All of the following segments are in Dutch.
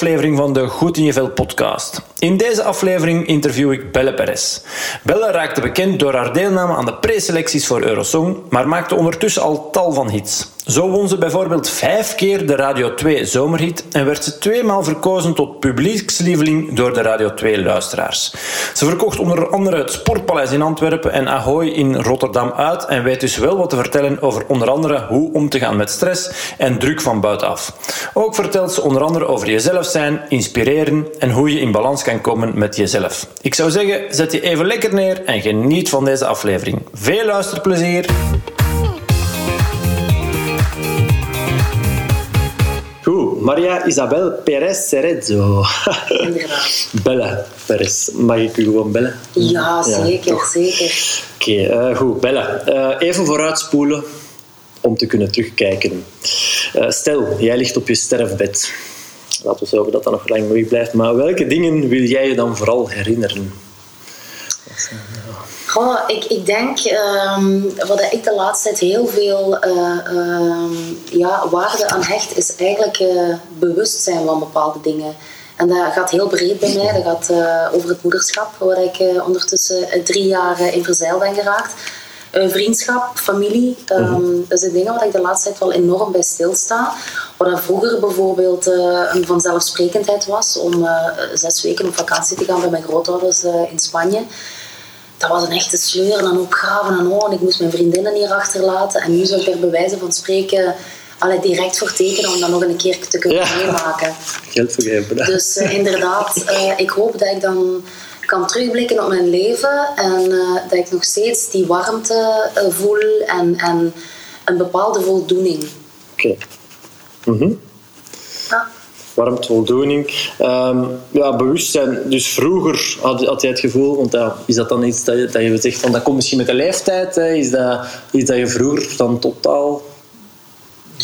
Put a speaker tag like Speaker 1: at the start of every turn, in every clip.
Speaker 1: Ziezo, welkom bij de derde van de Goed in je Vel podcast. In deze aflevering interview ik Belle Perez. Belle raakte bekend door haar deelname aan de preselecties voor Eurosong, maar maakte ondertussen al tal van hits. Zo won ze bijvoorbeeld vijf keer de Radio 2 zomerhit en werd ze tweemaal verkozen tot publiekslieveling door de Radio 2-luisteraars. Ze verkocht onder andere het Sportpaleis in Antwerpen en Ahoy in Rotterdam uit en weet dus wel wat te vertellen over onder andere hoe om te gaan met stress en druk van buitenaf. Ook vertelt ze onder andere over jezelf zijn, inspireren en hoe je in balans kan komen met jezelf. Ik zou zeggen, zet je even lekker neer en geniet van deze aflevering. Veel luisterplezier! Goed, Maria Isabel Perez Cerezo.
Speaker 2: Inderdaad.
Speaker 1: Belle Perez. Mag ik u gewoon bellen?
Speaker 2: Ja, zeker, zeker.
Speaker 1: Oké, eh, goed. Belle. Eh, even vooruitspoelen om te kunnen terugkijken. Eh, stel, jij ligt op je sterfbed. Laten we hopen dat dat nog lang mooi blijft. Maar welke dingen wil jij je dan vooral herinneren?
Speaker 2: Goh, ik, ik denk, ehm, wat ik de laatste tijd heel veel eh, ehm, ja, waarde aan hecht, is eigenlijk eh, bewustzijn van bepaalde dingen. En dat gaat heel breed bij mij. Dat gaat eh, over het moederschap, waar ik ondertussen drie jaar in verzeild ben geraakt. Vriendschap, familie, ehm, dat zijn dingen waar ik de laatste tijd wel enorm bij stilsta. Wat vroeger bijvoorbeeld eh, een vanzelfsprekendheid was om eh, zes weken op vakantie te gaan bij mijn grootouders eh, in Spanje dat was een echte sleur en opgraven en oh, en ik moest mijn vriendinnen hier achterlaten. En nu zou ik er bij wijze van spreken allee, direct voor tekenen om dat nog een keer te kunnen
Speaker 1: Ja.
Speaker 2: meemaken.
Speaker 1: Geld vergeven.
Speaker 2: Dus inderdaad, ik hoop dat ik dan kan terugblikken op mijn leven en eh, dat ik nog steeds die warmte eh, voel en, en een bepaalde voldoening.
Speaker 1: Oké. Mhm.
Speaker 2: Ja.
Speaker 1: Warmte, voldoening. Ehm, ja, bewustzijn. Dus vroeger had, had jij het gevoel, want ja, is dat dan iets dat je, dat je zegt van dat komt misschien met de leeftijd? Hè? Is dat iets dat je vroeger dan totaal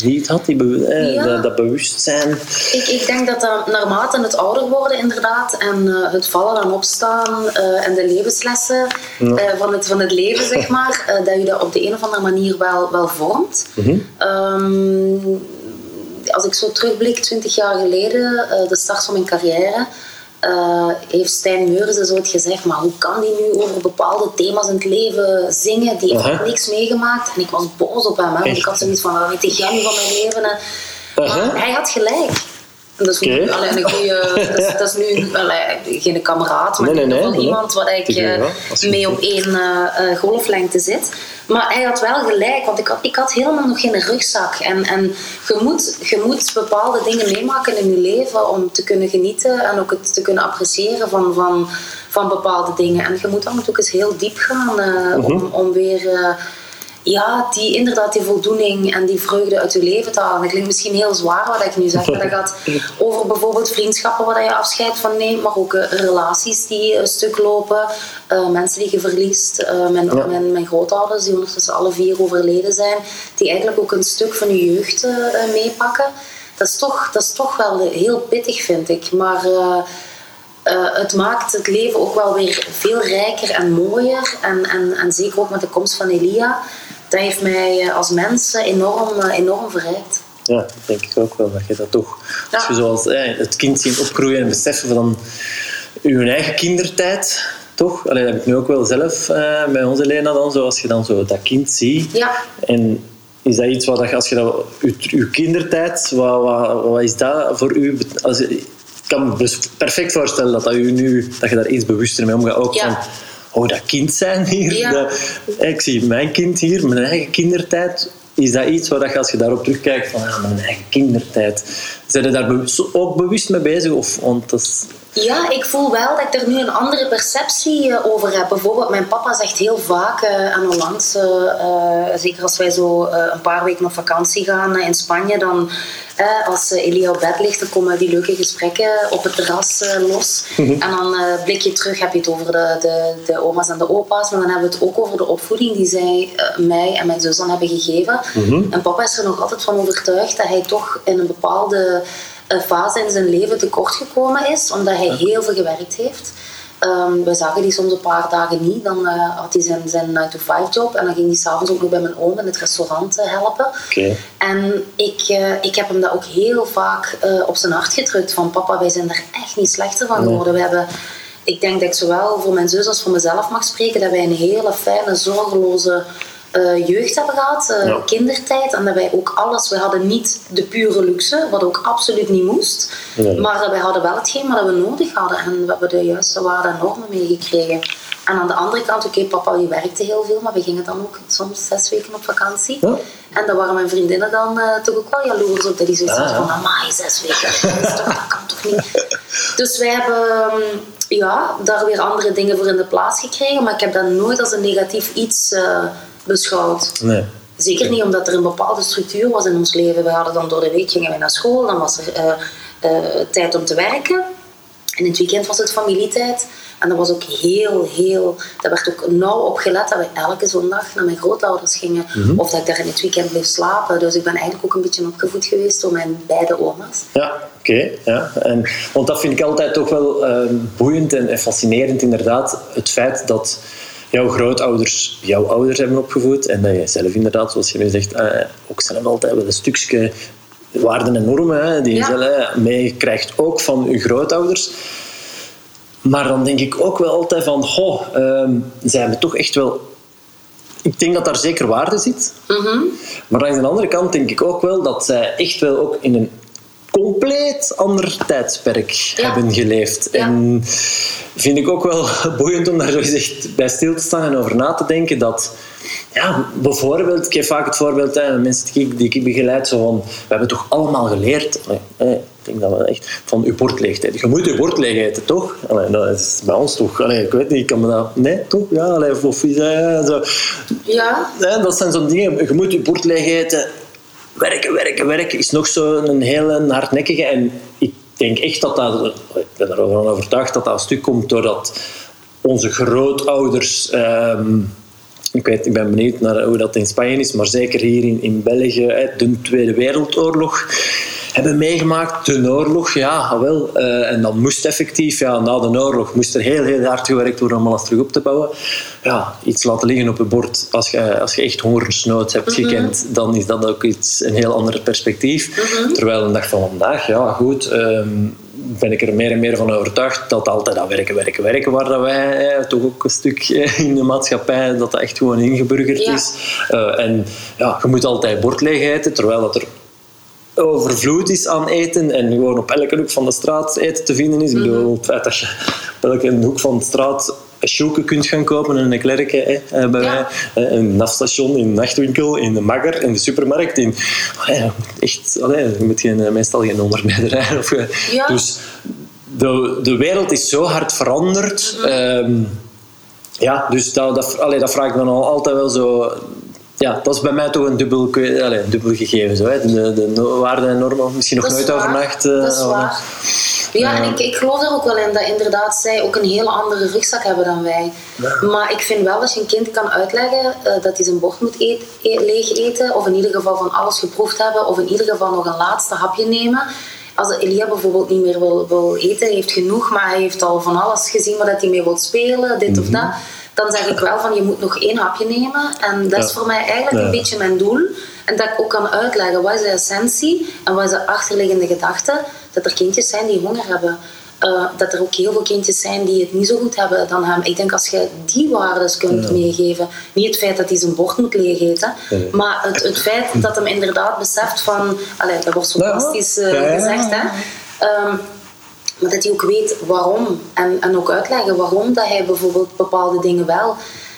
Speaker 1: niet had, die
Speaker 2: Ja.
Speaker 1: dat, dat bewustzijn?
Speaker 2: Ik, ik denk dat dat naarmate het ouder worden inderdaad en eh, het vallen en opstaan eh, en de levenslessen eh, van, het, van het leven, zeg maar, eh, dat je dat op de een of andere manier wel, wel vormt. Ehm, als ik zo terugblik, 20 jaar geleden, eh, de start van mijn carrière, eh, heeft Stijn Meurzen zo het gezegd, maar hoe kan die nu over bepaalde thema's in het leven zingen? Die heeft
Speaker 1: Aha.
Speaker 2: niks meegemaakt. En ik was boos op hem, hè, want ik had zoiets van, wat weet jij nu van mijn leven? hè? Maar hij had gelijk. Dat is, nu, allee, een dat, is, dat is nu allee, geen kameraad, maar
Speaker 1: Nee, nee, nee,
Speaker 2: iemand waar ik eh, mee op één eh, eh, golflengte zit. Maar hij had wel gelijk, want ik had, ik had helemaal nog geen rugzak. En, en je, moet, je moet bepaalde dingen meemaken in je leven om te kunnen genieten en ook het te kunnen appreciëren van, van, van bepaalde dingen. En je moet dan ook eens heel diep gaan eh, om, om weer... eh, ja, die, inderdaad die voldoening en die vreugde uit je leven te halen. Dat klinkt misschien heel zwaar wat ik nu zeg, maar dat gaat over bijvoorbeeld vriendschappen waar je afscheid van neemt, maar ook eh, relaties die een stuk lopen, eh, mensen die je verliest. Eh, mijn,
Speaker 1: Ja.
Speaker 2: mijn, mijn grootouders, die ondertussen alle vier overleden zijn, die eigenlijk ook een stuk van je jeugd eh, eh, meepakken. Dat is, toch, dat is toch wel heel pittig, vind ik. Maar... eh, eh, het maakt het leven ook wel weer veel rijker en mooier. En, en, en zeker ook met de komst van Elia. Dat heeft mij eh, als mens eh, enorm, eh, enorm verrijkt.
Speaker 1: Ja, dat denk ik ook wel. Dat je dat toch,
Speaker 2: Ja.
Speaker 1: als je zoals eh, het kind zien opgroeien en beseffen van je eigen kindertijd, toch? Allee, dat heb ik nu ook wel zelf eh bij onze Lena dan, zoals je dan zo dat kind ziet.
Speaker 2: Ja,
Speaker 1: En is dat iets wat, als je dat, je, je kindertijd, wat, wat, wat is dat voor u? Als, ik kan me perfect voorstellen dat, dat, u nu, dat je daar iets bewuster mee omgaat. Ook
Speaker 2: Ja.
Speaker 1: van, oh, dat kind zijn hier.
Speaker 2: Ja.
Speaker 1: Dat, ik zie mijn kind hier, mijn eigen kindertijd. Is dat iets waar je, als je daarop terugkijkt, van ja, mijn eigen kindertijd. Zijn je daar bewust- ook bewust mee bezig? Of, want dat is,
Speaker 2: Ja, ik voel wel dat ik er nu een andere perceptie eh, over heb. Bijvoorbeeld, mijn papa zegt heel vaak, eh, en onlangs, eh, zeker als wij zo een paar weken op vakantie gaan in Spanje, dan als Elia op bed ligt, dan komen die leuke gesprekken op het terras los. En dan blik je terug, heb je het over de, de, de oma's en de opa's, maar dan hebben we het ook over de opvoeding die zij mij en mijn zus dan hebben gegeven. En papa is er nog altijd van overtuigd dat hij toch in een bepaalde een fase in zijn leven tekort gekomen is, omdat hij heel veel gewerkt heeft. Um, we zagen die soms een paar dagen niet. Dan uh, had hij zijn, zijn 9-to-5 job. En dan ging hij s'avonds ook nog bij mijn oom in het restaurant uh, helpen.
Speaker 1: Okay.
Speaker 2: En ik, uh, ik heb hem dat ook heel vaak op zijn hart gedrukt. Van papa, wij zijn er echt niet slechter van geworden. Nee. We hebben, ik denk dat ik zowel voor mijn zus als voor mezelf mag spreken. Dat wij een hele fijne, zorgeloze uh, jeugd hebben gehad, uh, ja. kindertijd. En dat wij ook alles, we hadden niet de pure luxe, wat ook absoluut niet moest. Nee. Maar uh, wij hadden wel hetgeen wat we nodig hadden. En we hebben de juiste waarde en normen meegekregen. En aan de andere kant, oké, okay, papa die werkte heel veel, maar we gingen dan ook soms zes weken op vakantie. Ja. En daar waren mijn vriendinnen dan toch ook wel jaloers op. Dat die zoiets ah, van, amai, zes weken, dat, toch, dat kan toch niet? Dus wij hebben ja, daar weer andere dingen voor in de plaats gekregen. Maar ik heb dat nooit als een negatief iets beschouwd.
Speaker 1: Nee.
Speaker 2: Zeker niet omdat er een bepaalde structuur was in ons leven. We hadden dan door de week gingen wij naar school, dan was er uh, uh, tijd om te werken. En in het weekend was het familietijd. En dat was ook heel, heel... Dat werd ook nauw opgelet dat we elke zondag naar mijn grootouders gingen. Mm -hmm. Of dat ik daar in het weekend bleef slapen. Dus ik ben eigenlijk ook een beetje opgevoed geweest door mijn beide oma's.
Speaker 1: Ja, oké. Okay, ja. En, want dat vind ik altijd toch wel uh, boeiend en, en fascinerend inderdaad. Het feit dat jouw grootouders jouw ouders hebben opgevoed en dat je zelf inderdaad, zoals je nu zegt, eh, ook zelf altijd wel een stukje waarden en normen hè, die je zelf meekrijgt, ook van je grootouders. Maar dan denk ik ook wel altijd van, goh, uh, zij hebben toch echt wel... Ik denk dat daar zeker waarde zit.
Speaker 2: Mm -hmm.
Speaker 1: Maar aan de andere kant denk ik ook wel dat zij echt wel ook in een compleet ander tijdsperk ja. hebben geleefd.
Speaker 2: Ja.
Speaker 1: En vind ik ook wel boeiend om daar zo gezegd bij stil te staan en over na te denken dat ja, bijvoorbeeld, ik geef vaak het voorbeeld, hè, mensen die ik, die ik begeleid, zo van, we hebben toch allemaal geleerd, ik denk dat we echt, van je bord leeg Je moet je bord leeg eten, toch? Allee, dat is bij ons toch, allee, ik weet niet, ik kan me dat, nee, toch? Ja, allee, of, ja, zo.
Speaker 2: Ja.
Speaker 1: Dat zijn zo'n dingen, je moet je bord leeg eten, werken, werken, werken is nog zo'n hele hardnekkige. En ik denk echt dat dat, ik ben er wel overtuigd dat dat een stuk komt doordat onze grootouders. Um, ik, weet, ik ben benieuwd naar hoe dat in Spanje is, maar zeker hier in, in België, de Tweede Wereldoorlog hebben meegemaakt. De oorlog, ja, wel. Uh, en dan moest effectief, ja, na de oorlog, moest er heel, heel hard gewerkt worden om alles terug op te bouwen. Ja, iets laten liggen op je bord. Als je, als je echt hongersnood hebt mm -hmm. gekend, dan is dat ook iets, een heel ander perspectief.
Speaker 2: Mm -hmm.
Speaker 1: Terwijl de dag van vandaag, ja, goed. Um, ben ik er meer en meer van overtuigd dat altijd dat werken, werken, werken, waar dat wij eh, toch ook een stuk in de maatschappij, dat dat echt gewoon ingeburgerd
Speaker 2: ja.
Speaker 1: is. Uh, en ja, je moet altijd bord leeg eten, terwijl dat er overvloed is aan eten en gewoon op elke hoek van de straat eten te vinden is. Ik bedoel, het feit dat je op elke hoek van de straat een kunt gaan kopen en een klerken hè, bij
Speaker 2: Ja.
Speaker 1: mij. Een nafstation, in de nachtwinkel, in de magger, in de supermarkt. In, ja, echt, allee, je moet geen, meestal geen rijden. Of,
Speaker 2: Ja.
Speaker 1: Dus de, de wereld is zo hard veranderd. Ehm, ja, dus dat, dat, allee, dat vraag ik me al altijd wel zo. Ja, dat is bij mij toch een dubbel, dubbel gegeven. Zo, hè. De, de waarden en normen, misschien nog
Speaker 2: Dat
Speaker 1: nooit over
Speaker 2: waar.
Speaker 1: nacht. eh,
Speaker 2: Dat is waar. Ja, en ik, ik geloof er ook wel in dat inderdaad zij ook een hele andere rugzak hebben dan wij. Maar ik vind wel dat je een kind kan uitleggen eh, dat hij zijn bord moet eet, e- leeg eten, of in ieder geval van alles geproefd hebben, of in ieder geval nog een laatste hapje nemen. Als Elia bijvoorbeeld niet meer wil, wil eten, hij heeft genoeg, maar hij heeft al van alles gezien waar dat hij mee wil spelen, dit of dat. Dan zeg ik wel van je moet nog één hapje nemen. En dat is voor mij eigenlijk een beetje mijn doel. En dat ik ook kan uitleggen wat is de essentie en wat is de achterliggende gedachte. Dat er kindjes zijn die honger hebben. Eh, dat er ook heel veel kindjes zijn die het niet zo goed hebben dan hem. Ik denk als je die waarden kunt meegeven, niet het feit dat hij zijn bord moet
Speaker 1: Nee.
Speaker 2: maar het, het feit dat hem inderdaad beseft van, allee, dat wordt zo
Speaker 1: Ja.
Speaker 2: fantastisch eh,
Speaker 1: Ja,
Speaker 2: gezegd, hè. Ehm, maar dat hij ook weet waarom. En, en ook uitleggen waarom dat hij bijvoorbeeld bepaalde dingen wel.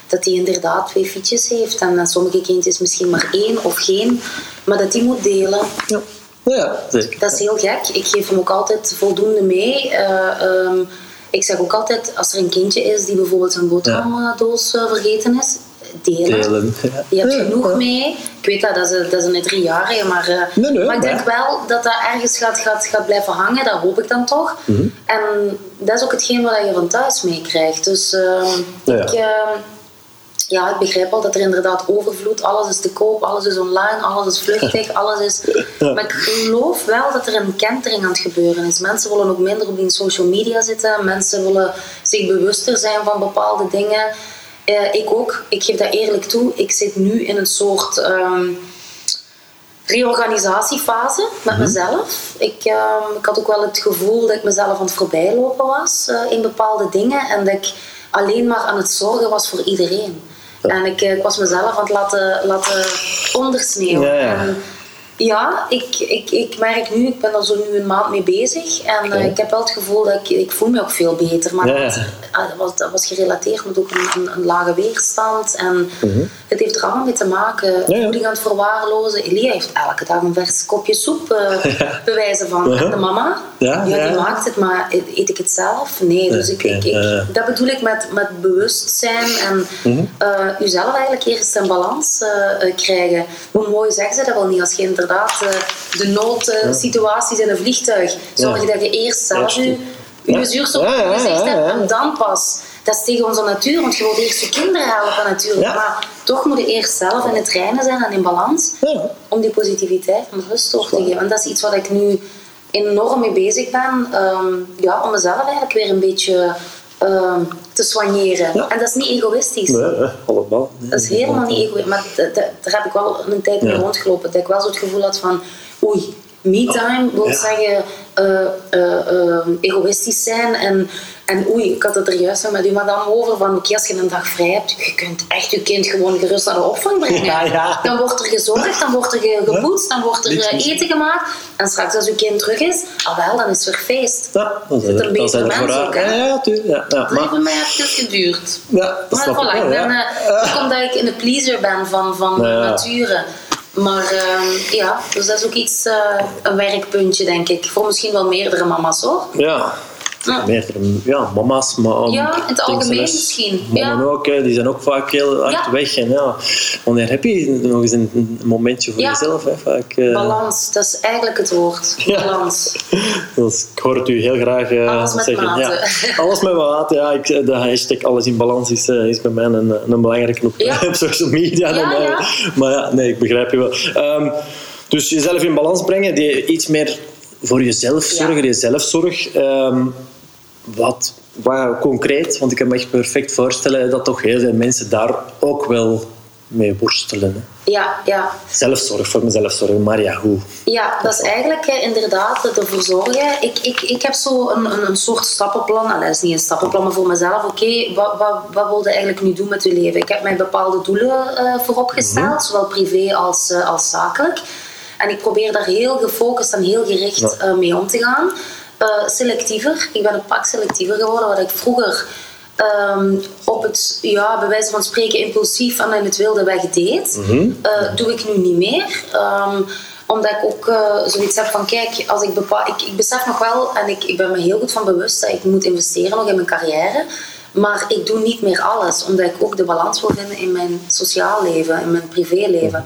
Speaker 2: Dat hij inderdaad twee fietsjes heeft. En sommige kindjes misschien maar één of geen. Maar dat hij moet delen.
Speaker 1: Ja. ja, zeker.
Speaker 2: Dat is heel gek. Ik geef hem ook altijd voldoende mee. Eh, ehm, ik zeg ook altijd, als er een kindje is die bijvoorbeeld zijn boterhamdoos eh, vergeten is, delen.
Speaker 1: Delen. Ja.
Speaker 2: Je hebt
Speaker 1: Ja,
Speaker 2: genoeg
Speaker 1: ja.
Speaker 2: mee. Ik weet dat, dat is, dat is een driejarige, maar, eh,
Speaker 1: Nee, nee,
Speaker 2: maar ik denk
Speaker 1: maar-
Speaker 2: wel dat dat ergens gaat, gaat, gaat blijven hangen. Dat hoop ik dan toch.
Speaker 1: Mhm.
Speaker 2: En dat is ook hetgeen wat je van thuis meekrijgt. Dus ehm,
Speaker 1: Ja.
Speaker 2: ik, ehm, ja, ik begrijp wel dat er inderdaad overvloed, alles is te koop, alles is online, alles is vluchtig, alles is... Maar ik geloof wel dat er een kentering aan het gebeuren is. Mensen willen ook minder op die social media zitten, mensen willen zich bewuster zijn van bepaalde dingen. Uh, ik ook, ik geef dat eerlijk toe. Ik zit nu in een soort... Um, reorganisatiefase met mhm. mezelf. Ik, um, ik had ook wel het gevoel dat ik mezelf aan het voorbijlopen was uh, in bepaalde dingen en dat ik alleen maar aan het zorgen was voor iedereen. En ik, eh, ik, was mezelf aan het laten, laten ondersneeuwen. Ja, ja. Ja ik, ik, ik merk nu, ik ben er zo nu een maand mee bezig. En uh, ik heb wel het gevoel dat ik, ik voel me ook veel beter. Maar ja, dat, ah, was, dat was gerelateerd met ook een, een, lage weerstand. En mhm. het heeft er allemaal mee te maken. Voeding aan het verwaarlozen. Elia heeft elke dag een vers kopje soep uh, bewijzen van. Uh-huh. de mama, ja, die maakt het, maar eet ik het zelf? Nee. Dus ik, ik, ik, dat bedoel ik met, met bewustzijn en uh jezelf eigenlijk eerst in balans krijgen. Hoe mooi zeggen ze dat wel niet als je inderdaad de noodsituaties in een vliegtuig zorg dat je eerst zelf je, je zuurstof hebt en dan pas. Dat is tegen onze natuur, want je wilt eerst je kinderen helpen natuurlijk. Maar toch moet je eerst zelf in het reinen zijn en in balans om die positiviteit en rust door te geven. En dat is iets wat ik nu enorm mee bezig ben. Um, ja, om mezelf eigenlijk weer een beetje um, te soigneren. En dat is niet egoïstisch.
Speaker 1: Nee, allemaal.
Speaker 2: dat is helemaal niet egoïstisch. Maar daar heb ik wel een tijd mee rondgelopen. Dat ik wel zo het gevoel had van... Oei, me-time wil zeggen uh, uh, egoïstisch zijn en en oei, ik had het er juist met uw madame over van oké, als je een dag vrij hebt, je kunt echt je kind gewoon gerust naar de opvang brengen. Ja, ja. Dan wordt er gezorgd, dan wordt er gepoetst, dan wordt er eh, eten gemaakt. En straks als uw kind terug is, al wel, dan is er feest. Ja,
Speaker 1: dan zijn er, een beter mens ook. Ja, ja, tuurlijk.
Speaker 2: Dat heeft bij mij even geduurd. Ja, dat maar voilà, ik ben, ook omdat ik een pleaser ben van, van nature. Maar uh, ja, dus dat is ook iets, uh, een werkpuntje denk ik. Voor misschien wel meerdere mama's hoor.
Speaker 1: Ja, ja. meerdere ja, mama's, maar
Speaker 2: ja, in het algemeen misschien.
Speaker 1: Mannen ja. ook, die zijn ook vaak heel hard weg. En ja, wanneer heb je nog eens een momentje voor jezelf? Hè, vaak,
Speaker 2: uh... Balans, dat is eigenlijk het woord. Balans.
Speaker 1: dus, ik hoor het u heel graag uh,
Speaker 2: alles met
Speaker 1: zeggen.
Speaker 2: Mate.
Speaker 1: Ja, alles met mate. Ja, ik, de hashtag alles in balans is, uh, is bij mij een, een belangrijke op, op social media.
Speaker 2: Ja,
Speaker 1: maar ja, nee, ik begrijp je wel. Um, dus jezelf in balans brengen, die iets meer voor jezelf zorgen, je zelfzorg. Um, wat, wat concreet, want ik kan me echt perfect voorstellen dat toch heel veel mensen daar ook wel mee worstelen. Hè?
Speaker 2: Ja, ja.
Speaker 1: Zelfzorg, voor mezelf zorgen, maar ja, hoe?
Speaker 2: Ja, dat is eigenlijk inderdaad ervoor zorgen. Ik, ik, ik heb zo een, een, een soort stappenplan. Nou, dat is niet een stappenplan, maar voor mezelf. Oké, wat, wat, wat wil je eigenlijk nu doen met je leven? Ik heb mij bepaalde doelen uh, voorop gesteld, mhm. zowel privé als, uh, als zakelijk. En ik probeer daar heel gefocust en heel gericht uh, mee om te gaan. Uh, selectiever. Ik ben een pak selectiever geworden, wat ik vroeger um, op het, ja, bij wijze van spreken, impulsief en in het wilde weg deed. Mm -hmm. uh, doe ik nu niet meer. Um, omdat ik ook uh, zoiets heb van, kijk, als ik, bepaal, ik, ik besef nog wel, en ik, ik ben me heel goed van bewust dat ik moet investeren nog in mijn carrière. Maar ik doe niet meer alles, omdat ik ook de balans wil vinden in mijn sociaal leven, in mijn privéleven.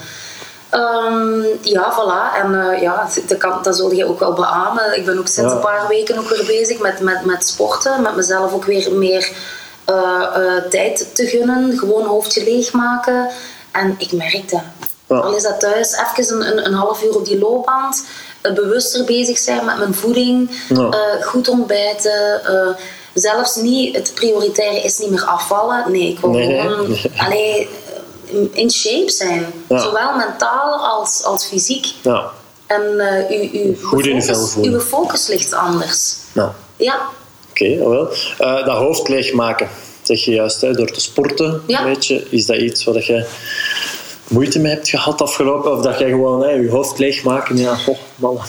Speaker 2: Um, ja, voilà. En uh, ja, dat, kan, dat zul je ook wel beamen. Ik ben ook sinds een paar weken ook weer bezig met, met, met sporten. Met mezelf ook weer meer uh, uh, tijd te gunnen. Gewoon hoofdje leegmaken. En ik merk dat. Ja. Al is dat thuis even een, een, een half uur op die loopband. bewuster bezig zijn met mijn voeding. Ja. goed ontbijten. zelfs niet, het prioritaire is niet meer afvallen. Nee, ik wil nee, gewoon... Nee. Allee, in shape zijn. Zowel mentaal als, als fysiek.
Speaker 1: Ja.
Speaker 2: En uh, u, uw, focus, uw focus ligt anders.
Speaker 1: Ja.
Speaker 2: ja.
Speaker 1: Oké, okay, wel. Uh, dat hoofd leegmaken, zeg je juist, hè, door te sporten. Ja. Weet je, is dat iets wat je moeite mee hebt gehad afgelopen? Of dat jij gewoon hè, je hoofd leegmaken, ja, man.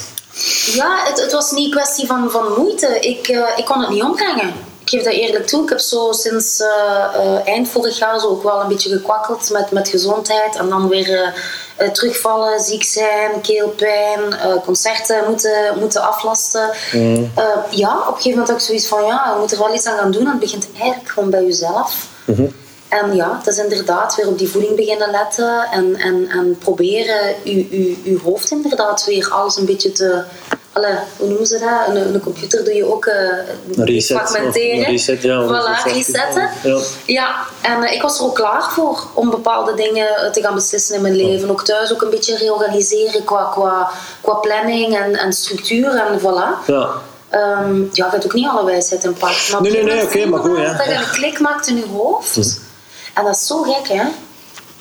Speaker 2: Ja, het, het was niet een kwestie van, van moeite. Ik, uh, ik kon het niet ombrengen ik geef dat eerlijk toe. Ik heb zo sinds uh, uh, eind vorig jaar zo ook wel een beetje gekwakkeld met, met gezondheid. En dan weer uh, terugvallen, ziek zijn, keelpijn, concerten moeten, moeten aflasten. Mm. ja, op een gegeven moment ik zoiets van, ja, je moet er wel iets aan gaan doen. En het begint eigenlijk gewoon bij jezelf. Mm -hmm. En ja, het is inderdaad weer op die voeding beginnen letten. En, en, en proberen je, je, je hoofd inderdaad weer alles een beetje te Allee, hoe noemen ze dat? Een, een computer doe je ook uh,
Speaker 1: een reset,
Speaker 2: fragmenteren.
Speaker 1: Reset, ja.
Speaker 2: Voilà, resetten.
Speaker 1: Ja.
Speaker 2: ja, en uh, ik was er ook klaar voor om bepaalde dingen te gaan beslissen in mijn leven. Ook thuis ook een beetje reorganiseren qua, qua, qua planning en, en structuur en voilà.
Speaker 1: Ja.
Speaker 2: Um, ja, je hebt ook niet alle wijsheid in pak. Maar
Speaker 1: nee, nee, nee, oké, okay, maar goed, ja.
Speaker 2: Dat je een klik maakt in je hoofd. En dat is zo gek, hè.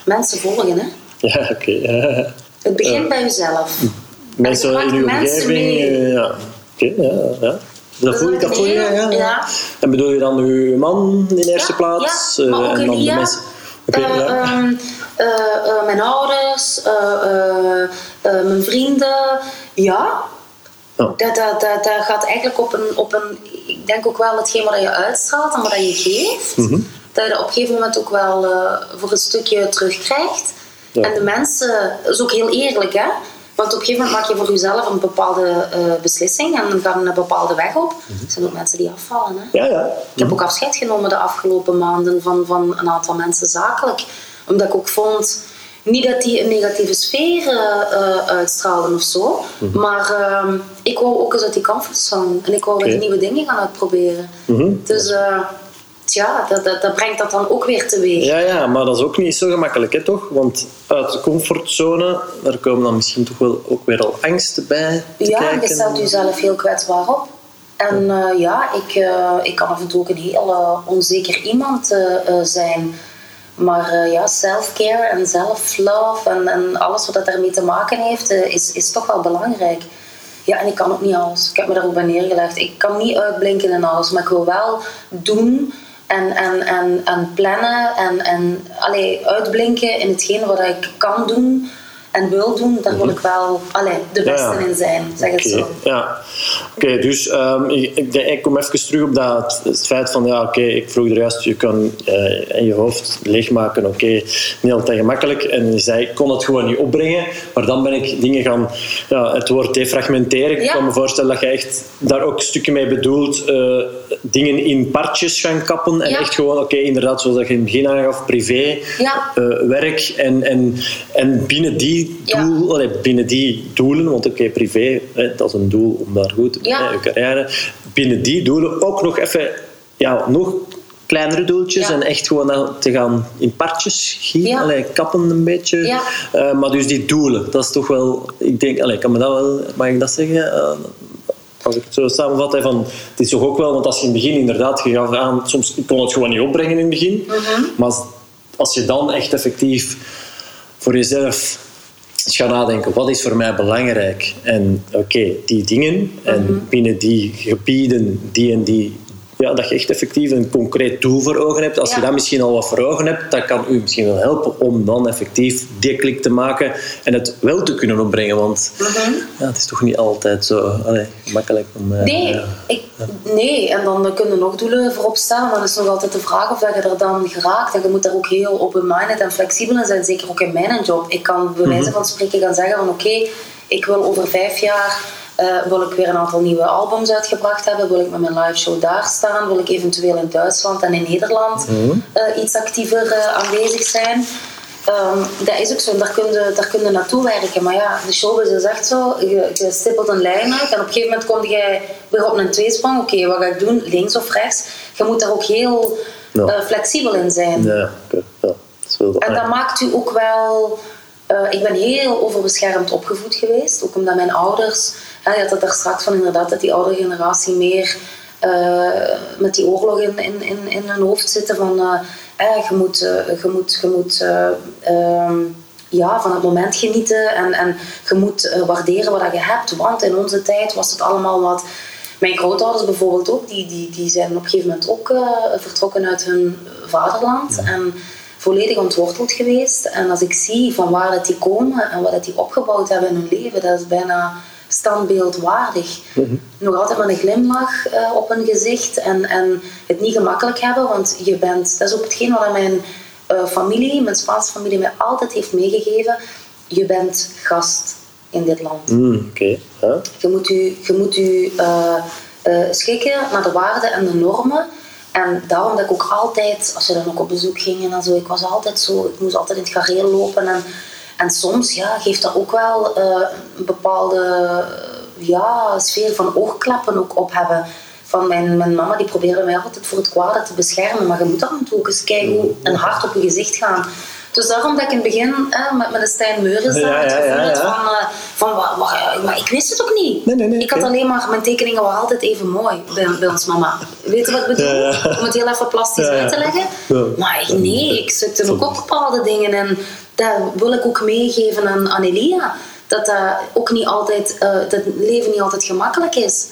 Speaker 2: Mensen volgen, hè.
Speaker 1: Ja, oké. Okay.
Speaker 2: Het begint bij jezelf.
Speaker 1: Mensen in uw omgeving, uh, ja. Oké, okay, ja, ja. Dat voel, dat voel je, ja,
Speaker 2: ja.
Speaker 1: En bedoel je dan uw man in de eerste
Speaker 2: ja,
Speaker 1: plaats?
Speaker 2: Ja, maar ook
Speaker 1: en dan de mensen... Okay,
Speaker 2: uh,
Speaker 1: ja.
Speaker 2: um, uh, uh, mijn ouders, mijn vrienden, ja.
Speaker 1: Oh.
Speaker 2: Dat, dat, dat, dat gaat eigenlijk op een, op een... Ik denk ook wel hetgeen wat je uitstraalt en wat je geeft.
Speaker 1: Mhm.
Speaker 2: Dat je dat op een gegeven moment ook wel voor een stukje terugkrijgt.
Speaker 1: Ja.
Speaker 2: En de mensen, dat is ook heel eerlijk, hè. Want op een gegeven moment maak je voor jezelf een bepaalde uh, beslissing en dan een bepaalde weg op. Er zijn ook mensen die afvallen. Hè?
Speaker 1: Ja, ja.
Speaker 2: Ik heb ook afscheid genomen de afgelopen maanden van, van een aantal mensen zakelijk. Omdat ik ook vond, niet dat die een negatieve sfeer uh, uitstraalden of zo,
Speaker 1: Mhm.
Speaker 2: maar uh, ik wou ook eens uit die comfortzone en ik wou
Speaker 1: Oké.
Speaker 2: weer nieuwe dingen gaan uitproberen.
Speaker 1: Mhm.
Speaker 2: Dus ja, dat, dat, dat brengt dat dan ook weer teweeg.
Speaker 1: Ja, ja, maar dat is ook niet zo gemakkelijk, hè, toch? Want uit de comfortzone, daar komen dan misschien toch wel ook weer al angsten bij
Speaker 2: Ja,
Speaker 1: kijken.
Speaker 2: je stelt jezelf heel kwetsbaar op. En uh, ja, ik, uh, ik kan af en toe ook een heel uh, onzeker iemand zijn. Maar ja, self-care en self-love en, en alles wat dat daarmee te maken heeft, is, is toch wel belangrijk. Ja, en ik kan ook niet alles. Ik heb me daar ook bij neergelegd. Ik kan niet uitblinken in alles, maar ik wil wel doen en, en, en, en plannen en, en allee, uitblinken in hetgeen wat ik kan doen en wil doen. Daar wil ik wel allee, de beste
Speaker 1: Ja,
Speaker 2: in zijn, zeg het zo.
Speaker 1: Ja, oké. dus ehm, ik, ik, kom even terug op dat, het feit van, ja, oké, ik vroeg er juist, je kan eh, in je hoofd leegmaken, oké, niet altijd gemakkelijk. En je zei, ik kon het gewoon niet opbrengen, maar dan ben ik dingen gaan, ja, het woord defragmenteren. Ik
Speaker 2: Ja.
Speaker 1: kan me voorstellen dat je echt daar ook stukken mee bedoelt, eh, dingen in partjes gaan kappen en
Speaker 2: Ja.
Speaker 1: echt gewoon, oké, inderdaad, zoals dat je in het begin aangaf, privé,
Speaker 2: Ja.
Speaker 1: eh, werk en, en, en binnen die
Speaker 2: Ja.
Speaker 1: doel, allee, binnen die doelen, want oké, privé, hè, dat is een doel om daar goed
Speaker 2: Ja.
Speaker 1: hè, carrière. Binnen die doelen ook nog even, ja, nog kleinere doeltjes
Speaker 2: Ja.
Speaker 1: en echt gewoon te gaan in partjes gieten,
Speaker 2: Ja.
Speaker 1: allee, kappen een beetje.
Speaker 2: Ja.
Speaker 1: Eh, maar dus die doelen, dat is toch wel, ik denk, allee, kan me dat wel, mag ik dat zeggen? Eh, als ik het zo samenvat, van, het is toch ook wel, want als je in het begin inderdaad, je gaf aan, soms ik kon het gewoon niet opbrengen in het begin,
Speaker 2: Mhm.
Speaker 1: maar als je dan echt effectief voor jezelf eens gaat nadenken, wat is voor mij belangrijk? En oké, die dingen, en
Speaker 2: Mhm.
Speaker 1: binnen die gebieden, die en die, ja, dat je echt effectief een concreet doel voor ogen hebt. Als je dat misschien al wat voor ogen hebt, dat kan u misschien wel helpen om dan effectief die klik te maken en het wel te kunnen opbrengen. Want
Speaker 2: Mhm.
Speaker 1: ja, het is toch niet altijd zo allee, makkelijk om... eh,
Speaker 2: Nee,
Speaker 1: ja.
Speaker 2: ik, nee, en dan kunnen nog doelen voorop staan, maar dat is nog altijd de vraag of dat je er dan geraakt. En je moet daar ook heel open-minded en flexibel in zijn, zeker ook in mijn job. Ik kan bij wijze van spreken gaan zeggen van oké, ik wil over vijf jaar eh, wil ik weer een aantal nieuwe albums uitgebracht hebben, wil ik met mijn live show daar staan, wil ik eventueel in Duitsland en in Nederland eh, iets actiever eh, aanwezig zijn. Ehm, dat is ook zo, daar kun, je, daar kun je naartoe werken. Maar ja, de showbiz is echt zo. Je, je stippelt een lijn uit en op een gegeven moment kom je weer op een tweesprong. Oké, wat ga ik doen? Links of rechts? Je moet daar ook heel flexibel in zijn.
Speaker 1: Ja, ja, dat.
Speaker 2: En dat maakt u ook wel... ik ben heel overbeschermd opgevoed geweest. Ook omdat mijn ouders... Je had het daar straks van inderdaad, dat die oudere generatie meer eh, met die oorlog in, in, in, in hun hoofd zitten van... eh, eh, je moet, eh, je moet, je moet eh, ehm, ja, van het moment genieten en, en je moet eh, waarderen wat je hebt. Want in onze tijd was het allemaal wat... Mijn grootouders bijvoorbeeld ook, die, die, die zijn op een gegeven moment ook eh, vertrokken uit hun vaderland. En volledig ontworteld geweest. En als ik zie van waar dat die komen en wat dat die opgebouwd hebben in hun leven, dat is bijna standbeeldwaardig. Nog altijd met een glimlach eh, op hun gezicht en, en het niet gemakkelijk hebben, want je bent, dat is ook hetgeen wat mijn eh, familie, mijn Spaanse familie, mij altijd heeft meegegeven. Je bent gast in dit land.
Speaker 1: Mm.
Speaker 2: Je moet je, je moet je eh, schikken naar de waarden en de normen. En daarom dat ik ook altijd, als we dan ook op bezoek gingen en zo, ik was altijd zo, ik moest altijd in het gareel lopen. En, en soms ja, geeft dat ook wel eh, een bepaalde ja, sfeer van oogklappen ook op hebben. Van mijn, mijn mama die probeerde mij altijd voor het kwade te beschermen, maar je moet af en toe eens kijken hoe een hart op je gezicht gaan. Dus daarom dat ik in het begin eh, met, met een Stijn
Speaker 1: Ja,
Speaker 2: daar het
Speaker 1: ja,
Speaker 2: van, eh, van wa- wa- maar ik wist het ook niet.
Speaker 1: Nee, nee, nee,
Speaker 2: ik had alleen maar, mijn tekeningen waren altijd even mooi bij, bij ons mama. Weet je wat ik bedoel? Om het heel even plastisch uit te leggen. Maar ik- nee, ik zoekte ook op bepaalde dingen en dat wil ik ook meegeven aan, aan Elia. Dat dat ook niet altijd, eh, dat het leven niet altijd gemakkelijk is.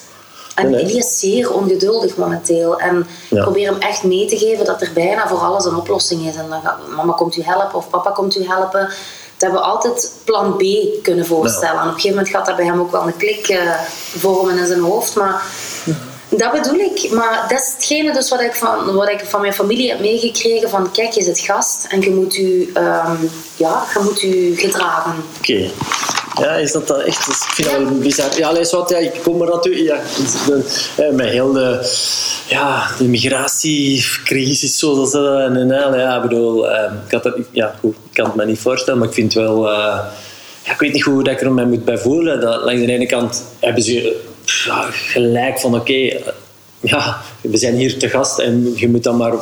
Speaker 2: En
Speaker 1: Nee.
Speaker 2: Elia is zeer ongeduldig momenteel. En ik probeer hem echt mee te geven dat er bijna voor alles een oplossing is. En dan gaat mama komt u helpen of papa komt u helpen. Dat we altijd plan B kunnen voorstellen. En op een gegeven moment gaat dat bij hem ook wel een klik eh, vormen in zijn hoofd. Maar dat bedoel ik. Maar dat is hetgene dus wat ik van, wat ik van mijn familie heb meegekregen. Van kijk, je zit gast en je moet u, ehm, ja, je moet u gedragen.
Speaker 1: Oké. Ja, is dat dan echt? Dus ik vind dat wel bizar. Ja, allee, wat, ja, ik kom er natuurlijk... Ja, de, eh, met heel de... Ja, de migratiecrisis, zoals dat... En, en, ja, ik bedoel... eh, ik, had ja, goed, ik kan het me niet voorstellen, maar ik vind wel... eh, ja, ik weet niet hoe ik er mij moet bij voelen. Dat, langs de ene kant hebben ze gelijk van... Oké, eh, ja, we zijn hier te gast en je moet dan maar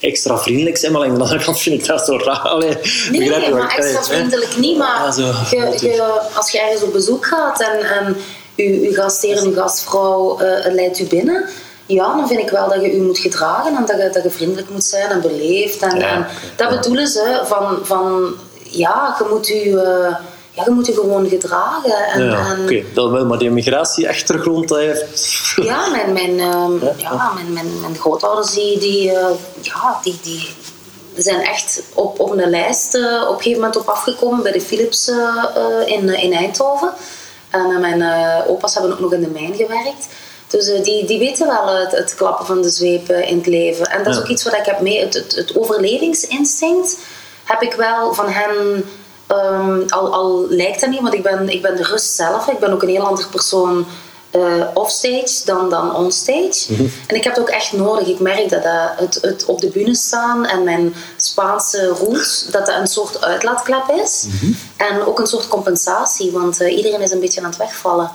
Speaker 1: extra vriendelijk zijn. Maar langs de andere kant vind ik dat zo raar. Allee,
Speaker 2: Nee,
Speaker 1: begrijp je
Speaker 2: maar extra
Speaker 1: hè?
Speaker 2: vriendelijk niet. Maar
Speaker 1: Ja, zo.
Speaker 2: je, je, als je ergens op bezoek gaat en, en uw, gastheer en uw gastvrouw eh, leidt u binnen, ja, dan vind ik wel dat je u moet gedragen en dat je, dat je vriendelijk moet zijn en beleefd. En,
Speaker 1: Ja,
Speaker 2: en
Speaker 1: oké,
Speaker 2: dat bedoelen ze van, van ja, je moet u, eh, ja, je moet u gewoon gedragen. En,
Speaker 1: Ja,
Speaker 2: en,
Speaker 1: oké, dat wel, maar die migratieachtergrond dat heeft.
Speaker 2: ja, mijn, mijn, ehm, ja, mijn, mijn, mijn grootouders die, die, eh, ja, die, die zijn echt op, op een lijst eh, op een gegeven moment op afgekomen bij de Philips eh, eh, in, in Eindhoven. En eh, mijn eh, opa's hebben ook nog in de mijn gewerkt. Dus eh, die, die weten wel het, het klappen van de zweep eh, in het leven. En dat is ook iets wat ik heb mee. Het, het, het overlevingsinstinct heb ik wel van hen. Ehm, al, al lijkt dat niet, want ik ben, ik ben de rust zelf. Ik ben ook een heel andere persoon eh, offstage dan, dan onstage. En ik heb het ook echt nodig. Ik merk dat, dat het, het op de bühne staan en mijn Spaanse roots, dat dat een soort uitlaatklep is. En ook een soort compensatie, want eh, iedereen is een beetje aan het wegvallen.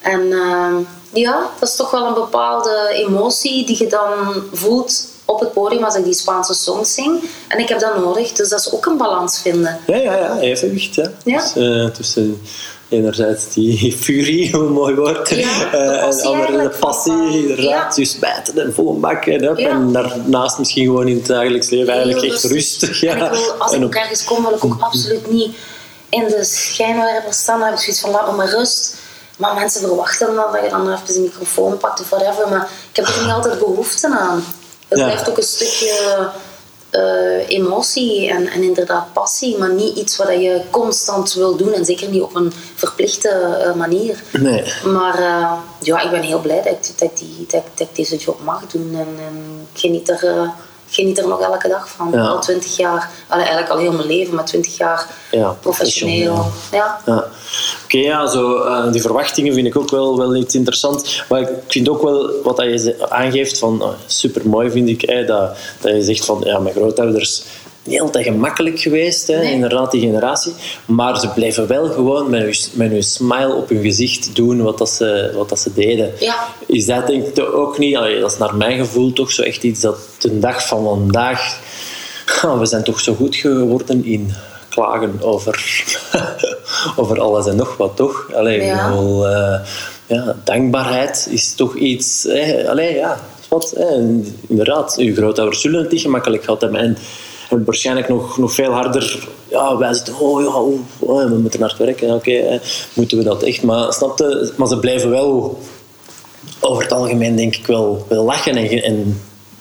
Speaker 2: En ehm, ja, dat is toch wel een bepaalde emotie die je dan voelt op het podium als ik die Spaanse songs zing. En ik heb dat nodig, dus dat is ook een balans vinden.
Speaker 1: Ja, ja, ja, evenwicht. Ja.
Speaker 2: Ja.
Speaker 1: Dus, eh, tussen enerzijds die furie, hoe een mooi woord,
Speaker 2: Ja,
Speaker 1: eh, en
Speaker 2: van-
Speaker 1: passie, inderdaad.
Speaker 2: ja.
Speaker 1: Dus bijten en bak. En,
Speaker 2: Ja.
Speaker 1: en daarnaast misschien gewoon in het dagelijks leven eigenlijk echt rustig. Ja.
Speaker 2: En ik wil, als
Speaker 1: En
Speaker 2: ik ook ergens kom, wil ik ook absoluut niet in de schijnwerper staan. Dan heb ik zoiets van, laat me maar rust. Maar mensen verwachten dan dat je dan even een microfoon pakt of whatever. Maar ik heb er niet altijd behoefte aan. Het
Speaker 1: Ja.
Speaker 2: blijft ook een stukje eh, emotie en, en inderdaad passie. Maar niet iets wat je constant wil doen. En zeker niet op een verplichte eh, manier.
Speaker 1: Nee.
Speaker 2: Maar eh, ja, ik ben heel blij dat ik, dat die, dat, ik- dat ik deze job mag doen. En, en ik geniet er, geniet er nog elke dag van.
Speaker 1: Ja.
Speaker 2: Al twintig jaar, allee, eigenlijk al heel mijn leven, maar twintig jaar
Speaker 1: Ja,
Speaker 2: professioneel. Ja.
Speaker 1: Ja. Oké, ja, zo, eh, die verwachtingen vind ik ook wel, wel iets interessant. Maar ik vind ook wel wat dat je aangeeft van super mooi vind ik dat, dat je zegt van ja, mijn grootouders niet altijd gemakkelijk geweest, hè,
Speaker 2: Nee.
Speaker 1: inderdaad, die generatie. Maar ze blijven wel gewoon met hun, met hun smile op hun gezicht doen wat, dat ze, wat dat ze deden.
Speaker 2: Ja.
Speaker 1: Is dat denk ik ook niet, allee, dat is naar mijn gevoel toch zo echt iets dat de dag van vandaag. Ah, we zijn toch zo goed geworden in klagen over, over alles en nog wat, toch? Allee,
Speaker 2: Ja.
Speaker 1: bedoel, eh, ja, dankbaarheid is toch iets... Eh, allee, ja, wat, eh, inderdaad, uw grootouders zullen het niet gemakkelijk gehad hebben. En, en waarschijnlijk nog, nog veel harder ja, wij zitten, oh ja, oeh, oh, we moeten hard werken. Oké, eh, moeten we dat echt? Maar, snapte, maar ze blijven wel over het algemeen denk ik wel, wel lachen en, en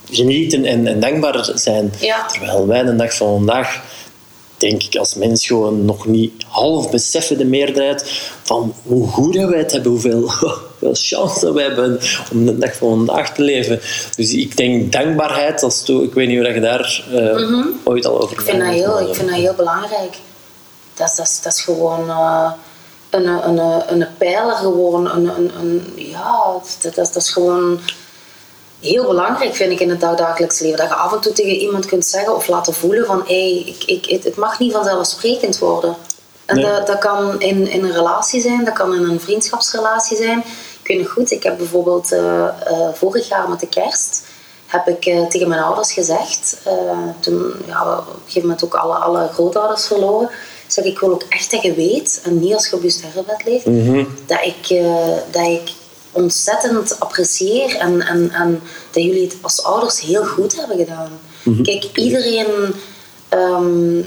Speaker 1: genieten en, en dankbaar zijn.
Speaker 2: Ja.
Speaker 1: Terwijl wij de dag van vandaag, denk ik, als mens gewoon nog niet half beseffen, de meerderheid, van hoe goed wij het hebben, hoeveel, hoeveel chance dat wij hebben om de dag van vandaag te leven. Dus ik denk dankbaarheid, als to, ik weet niet hoe je daar eh, ooit al over
Speaker 2: Mhm. Ik vind, dat heel, ik vind dat heel belangrijk. Dat is, dat is, dat is gewoon eh, een, een, een, een pijler, gewoon. Een, een, een, ja, dat, dat, dat is gewoon heel belangrijk, vind ik, in het dagdagelijks leven. Dat je af en toe tegen iemand kunt zeggen of laten voelen van hey, ik, ik, het, het mag niet vanzelfsprekend worden. En
Speaker 1: Nee.
Speaker 2: dat, dat kan in, in een relatie zijn, dat kan in een vriendschapsrelatie zijn. Nog goed, ik heb bijvoorbeeld eh, eh, vorig jaar met de kerst heb ik eh, tegen mijn ouders gezegd, toen ja, we op een gegeven moment ook alle, alle grootouders verloren, zeg ik wil ook echt dat je weet, en niet als je op je sterrenbed ligt, dat, ik, dat ik ontzettend apprecieer en, en, en dat jullie het als ouders heel goed hebben gedaan. Kijk, iedereen ehm,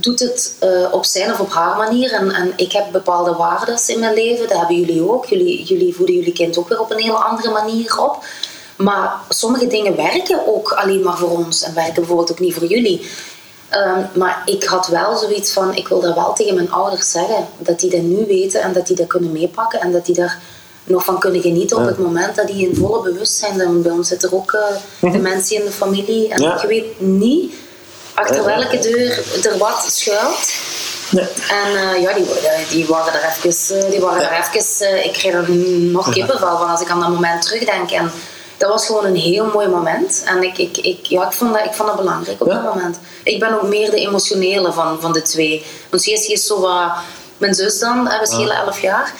Speaker 2: doet het eh, op zijn of op haar manier. En, en ik heb bepaalde waarden in mijn leven, dat hebben jullie ook. Jullie, jullie voeden jullie kind ook weer op een hele andere manier op. Maar sommige dingen werken ook alleen maar voor ons en werken bijvoorbeeld ook niet voor jullie. Ehm, maar ik had wel zoiets van, ik wil dat wel tegen mijn ouders zeggen. Dat die dat nu weten en dat die dat kunnen meepakken en dat die daar nog van kunnen genieten op het moment dat die in volle bewustzijn zijn. Bij ons zitten er ook uh, dementie in de familie. En
Speaker 1: Ja.
Speaker 2: je weet niet achter welke deur er wat schuilt. En eh, ja, die, die waren er even, eh, die waren er even eh, ik kreeg er nog kippenvel van als ik aan dat moment terugdenk. En dat was gewoon een heel mooi moment. En ik, ik, ik, ja, ik, vond, dat, ik vond dat belangrijk op
Speaker 1: Ja.
Speaker 2: dat moment. Ik ben ook meer de emotionele van, van de twee. Want Jessie is zo wat... Mijn zus dan, we schelen elf jaar.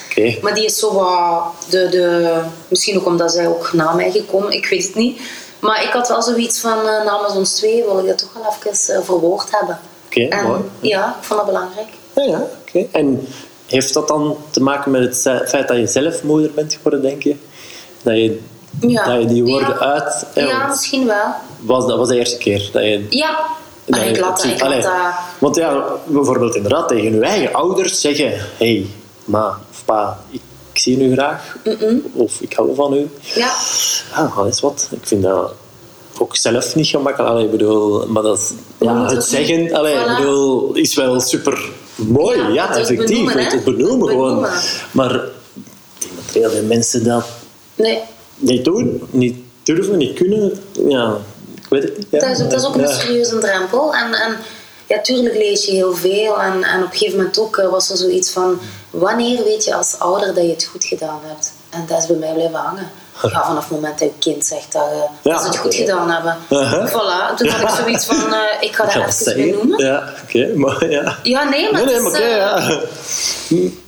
Speaker 2: Maar die is zo wat... De, de, misschien ook omdat zij ook na mij gekomen, ik weet het niet. Maar ik had wel zoiets van, eh, namens ons twee wil ik dat toch wel even eh, verwoord hebben.
Speaker 1: Oké, mooi.
Speaker 2: Ja, ik vond dat belangrijk.
Speaker 1: Ja, ja, oké. En heeft dat dan te maken met het feit dat je zelf moeder bent geworden, denk je? Dat je,
Speaker 2: Ja.
Speaker 1: dat je die woorden
Speaker 2: Ja.
Speaker 1: uit... hè,
Speaker 2: Ja, misschien wel.
Speaker 1: was, dat was de eerste keer dat je...
Speaker 2: Ja.
Speaker 1: dat je
Speaker 2: ik laat,
Speaker 1: het
Speaker 2: ik
Speaker 1: ziet. Allee,
Speaker 2: laat dat...
Speaker 1: Want ja, bijvoorbeeld inderdaad tegen je eigen ouders zeggen... Hé, hey, ma of pa, ik zie u graag. Of ik hou van u.
Speaker 2: Ja.
Speaker 1: Ja, dat is wat. Ik vind dat ook zelf niet gemakkelijk. Allee, ik bedoel, maar dat is, ja, het zeggen allee, ik
Speaker 2: Voilà.
Speaker 1: bedoel, is wel super mooi. Ja, effectief.
Speaker 2: benoemen,
Speaker 1: het, het benoemen gewoon. Maar ik denk dat heel veel mensen dat
Speaker 2: Nee.
Speaker 1: niet doen, niet durven, niet kunnen. Ja, ik weet het niet. Ja.
Speaker 2: Dat is, dat is ook een serieuze drempel. En, en ja, tuurlijk lees je heel veel. En, en op een gegeven moment ook eh, was er zoiets van... Wanneer weet je als ouder dat je het goed gedaan hebt? En dat is bij mij blijven hangen. Ja, vanaf het moment dat je kind zegt dat,
Speaker 1: Ja.
Speaker 2: dat ze het goed gedaan hebben.
Speaker 1: Uh-huh.
Speaker 2: Voilà. Toen had ik zoiets van... eh, ik ga dat
Speaker 1: ga
Speaker 2: even benoemen.
Speaker 1: Ja, oké, maar ja.
Speaker 2: Ja, nee, maar
Speaker 1: Nee, nee, maar
Speaker 2: eh,
Speaker 1: ja.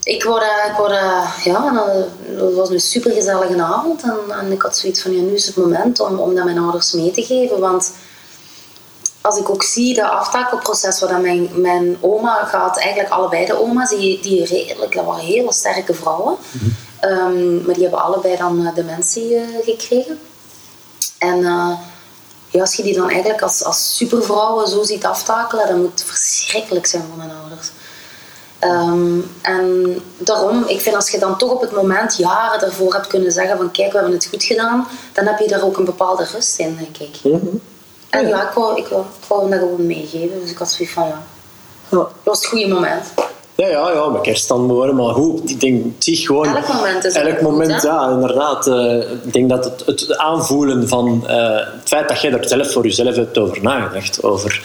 Speaker 2: Ik word, eh, ik word eh, ja, en, eh, het was een supergezellige avond. En, en ik had zoiets van, ja, nu is het moment om, om dat mijn ouders mee te geven. Want als ik ook zie dat aftakelproces dat mijn, mijn oma gaat, eigenlijk allebei de oma's, die, die redelijk, dat waren hele sterke vrouwen. Ehm, maar die hebben allebei dan eh, dementie eh, gekregen. En eh, ja, als je die dan eigenlijk als, als supervrouwen zo ziet aftakelen, dat moet verschrikkelijk zijn voor mijn ouders. Ehm, en daarom, ik vind als je dan toch op het moment jaren daarvoor hebt kunnen zeggen van kijk, we hebben het goed gedaan, dan heb je daar ook een bepaalde rust in, denk ik. En ja, ik wou, ik, wou, ik wou hem dat gewoon meegeven, dus ik had zoiets van ja,
Speaker 1: Ja.
Speaker 2: dat was het goede moment.
Speaker 1: Ja, ja, ja, met kerst dan worden, maar goed, ik denk, het is gewoon...
Speaker 2: Elk moment is
Speaker 1: Elk moment, ja, inderdaad. eh, ik denk dat het, het aanvoelen van eh, het feit dat jij er zelf voor jezelf hebt over nagedacht, over...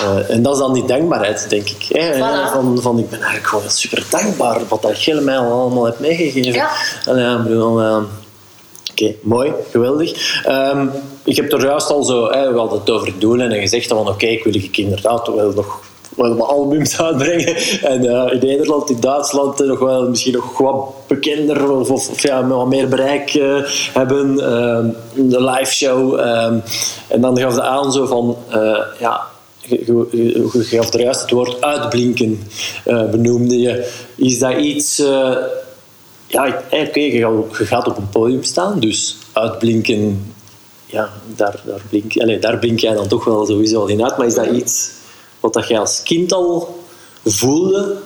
Speaker 1: eh, en dat is dan die dankbaarheid, denk ik. Hè?
Speaker 2: Voilà.
Speaker 1: Van, van, ik ben eigenlijk gewoon super dankbaar wat dat jij mij allemaal hebt meegegeven.
Speaker 2: Ja.
Speaker 1: En ja, ik bedoel... Oké, mooi, geweldig. Ehm, ik heb er juist al zo, hè, we hadden het over doelen en gezegd van oké, ik wil ik inderdaad wel nog wel mijn albums uitbrengen. En eh, in Nederland, in Duitsland eh, nog wel misschien nog wat bekender of, of, ja, wat meer bereik eh, hebben. Ehm, de live show. ehm, en dan gaf de aan zo van ja. Je, gaf er juist het woord uitblinken, benoemde je. Is dat iets ja, oké, je gaat op een podium staan, dus uitblinken, ja, daar, daar, blink, daar blink jij dan toch wel sowieso al in uit. Maar is dat iets wat dat jij als kind al voelde?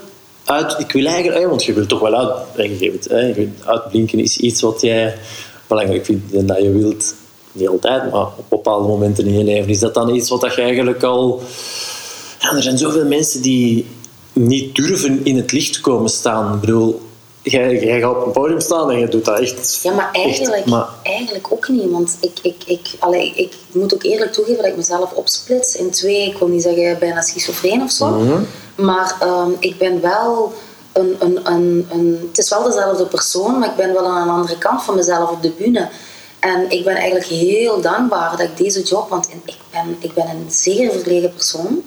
Speaker 1: Uit, ik wil eigenlijk, want je wilt toch wel uit, wilt- uitblinken is iets wat jij belangrijk vindt en dat je wilt. Niet altijd, maar op bepaalde momenten in je leven. Is dat dan iets wat dat je eigenlijk al ja, er zijn zoveel mensen die niet durven in het licht komen staan. Ik bedoel, jij, jij gaat op een podium staan en je doet dat echt.
Speaker 2: Ja, maar eigenlijk,
Speaker 1: echt, maar-
Speaker 2: eigenlijk ook niet. Want ik, ik, ik, allee, ik moet ook eerlijk toegeven dat ik mezelf opsplits in twee, ik wil niet zeggen bijna schizofreen of zo.
Speaker 1: Mhm.
Speaker 2: Maar ehm, ik ben wel een, een, een, een... Het is wel dezelfde persoon, maar ik ben wel aan een andere kant van mezelf op de bühne. En ik ben eigenlijk heel dankbaar dat ik deze job... Want ik ben, ik ben een zeer verlegen persoon.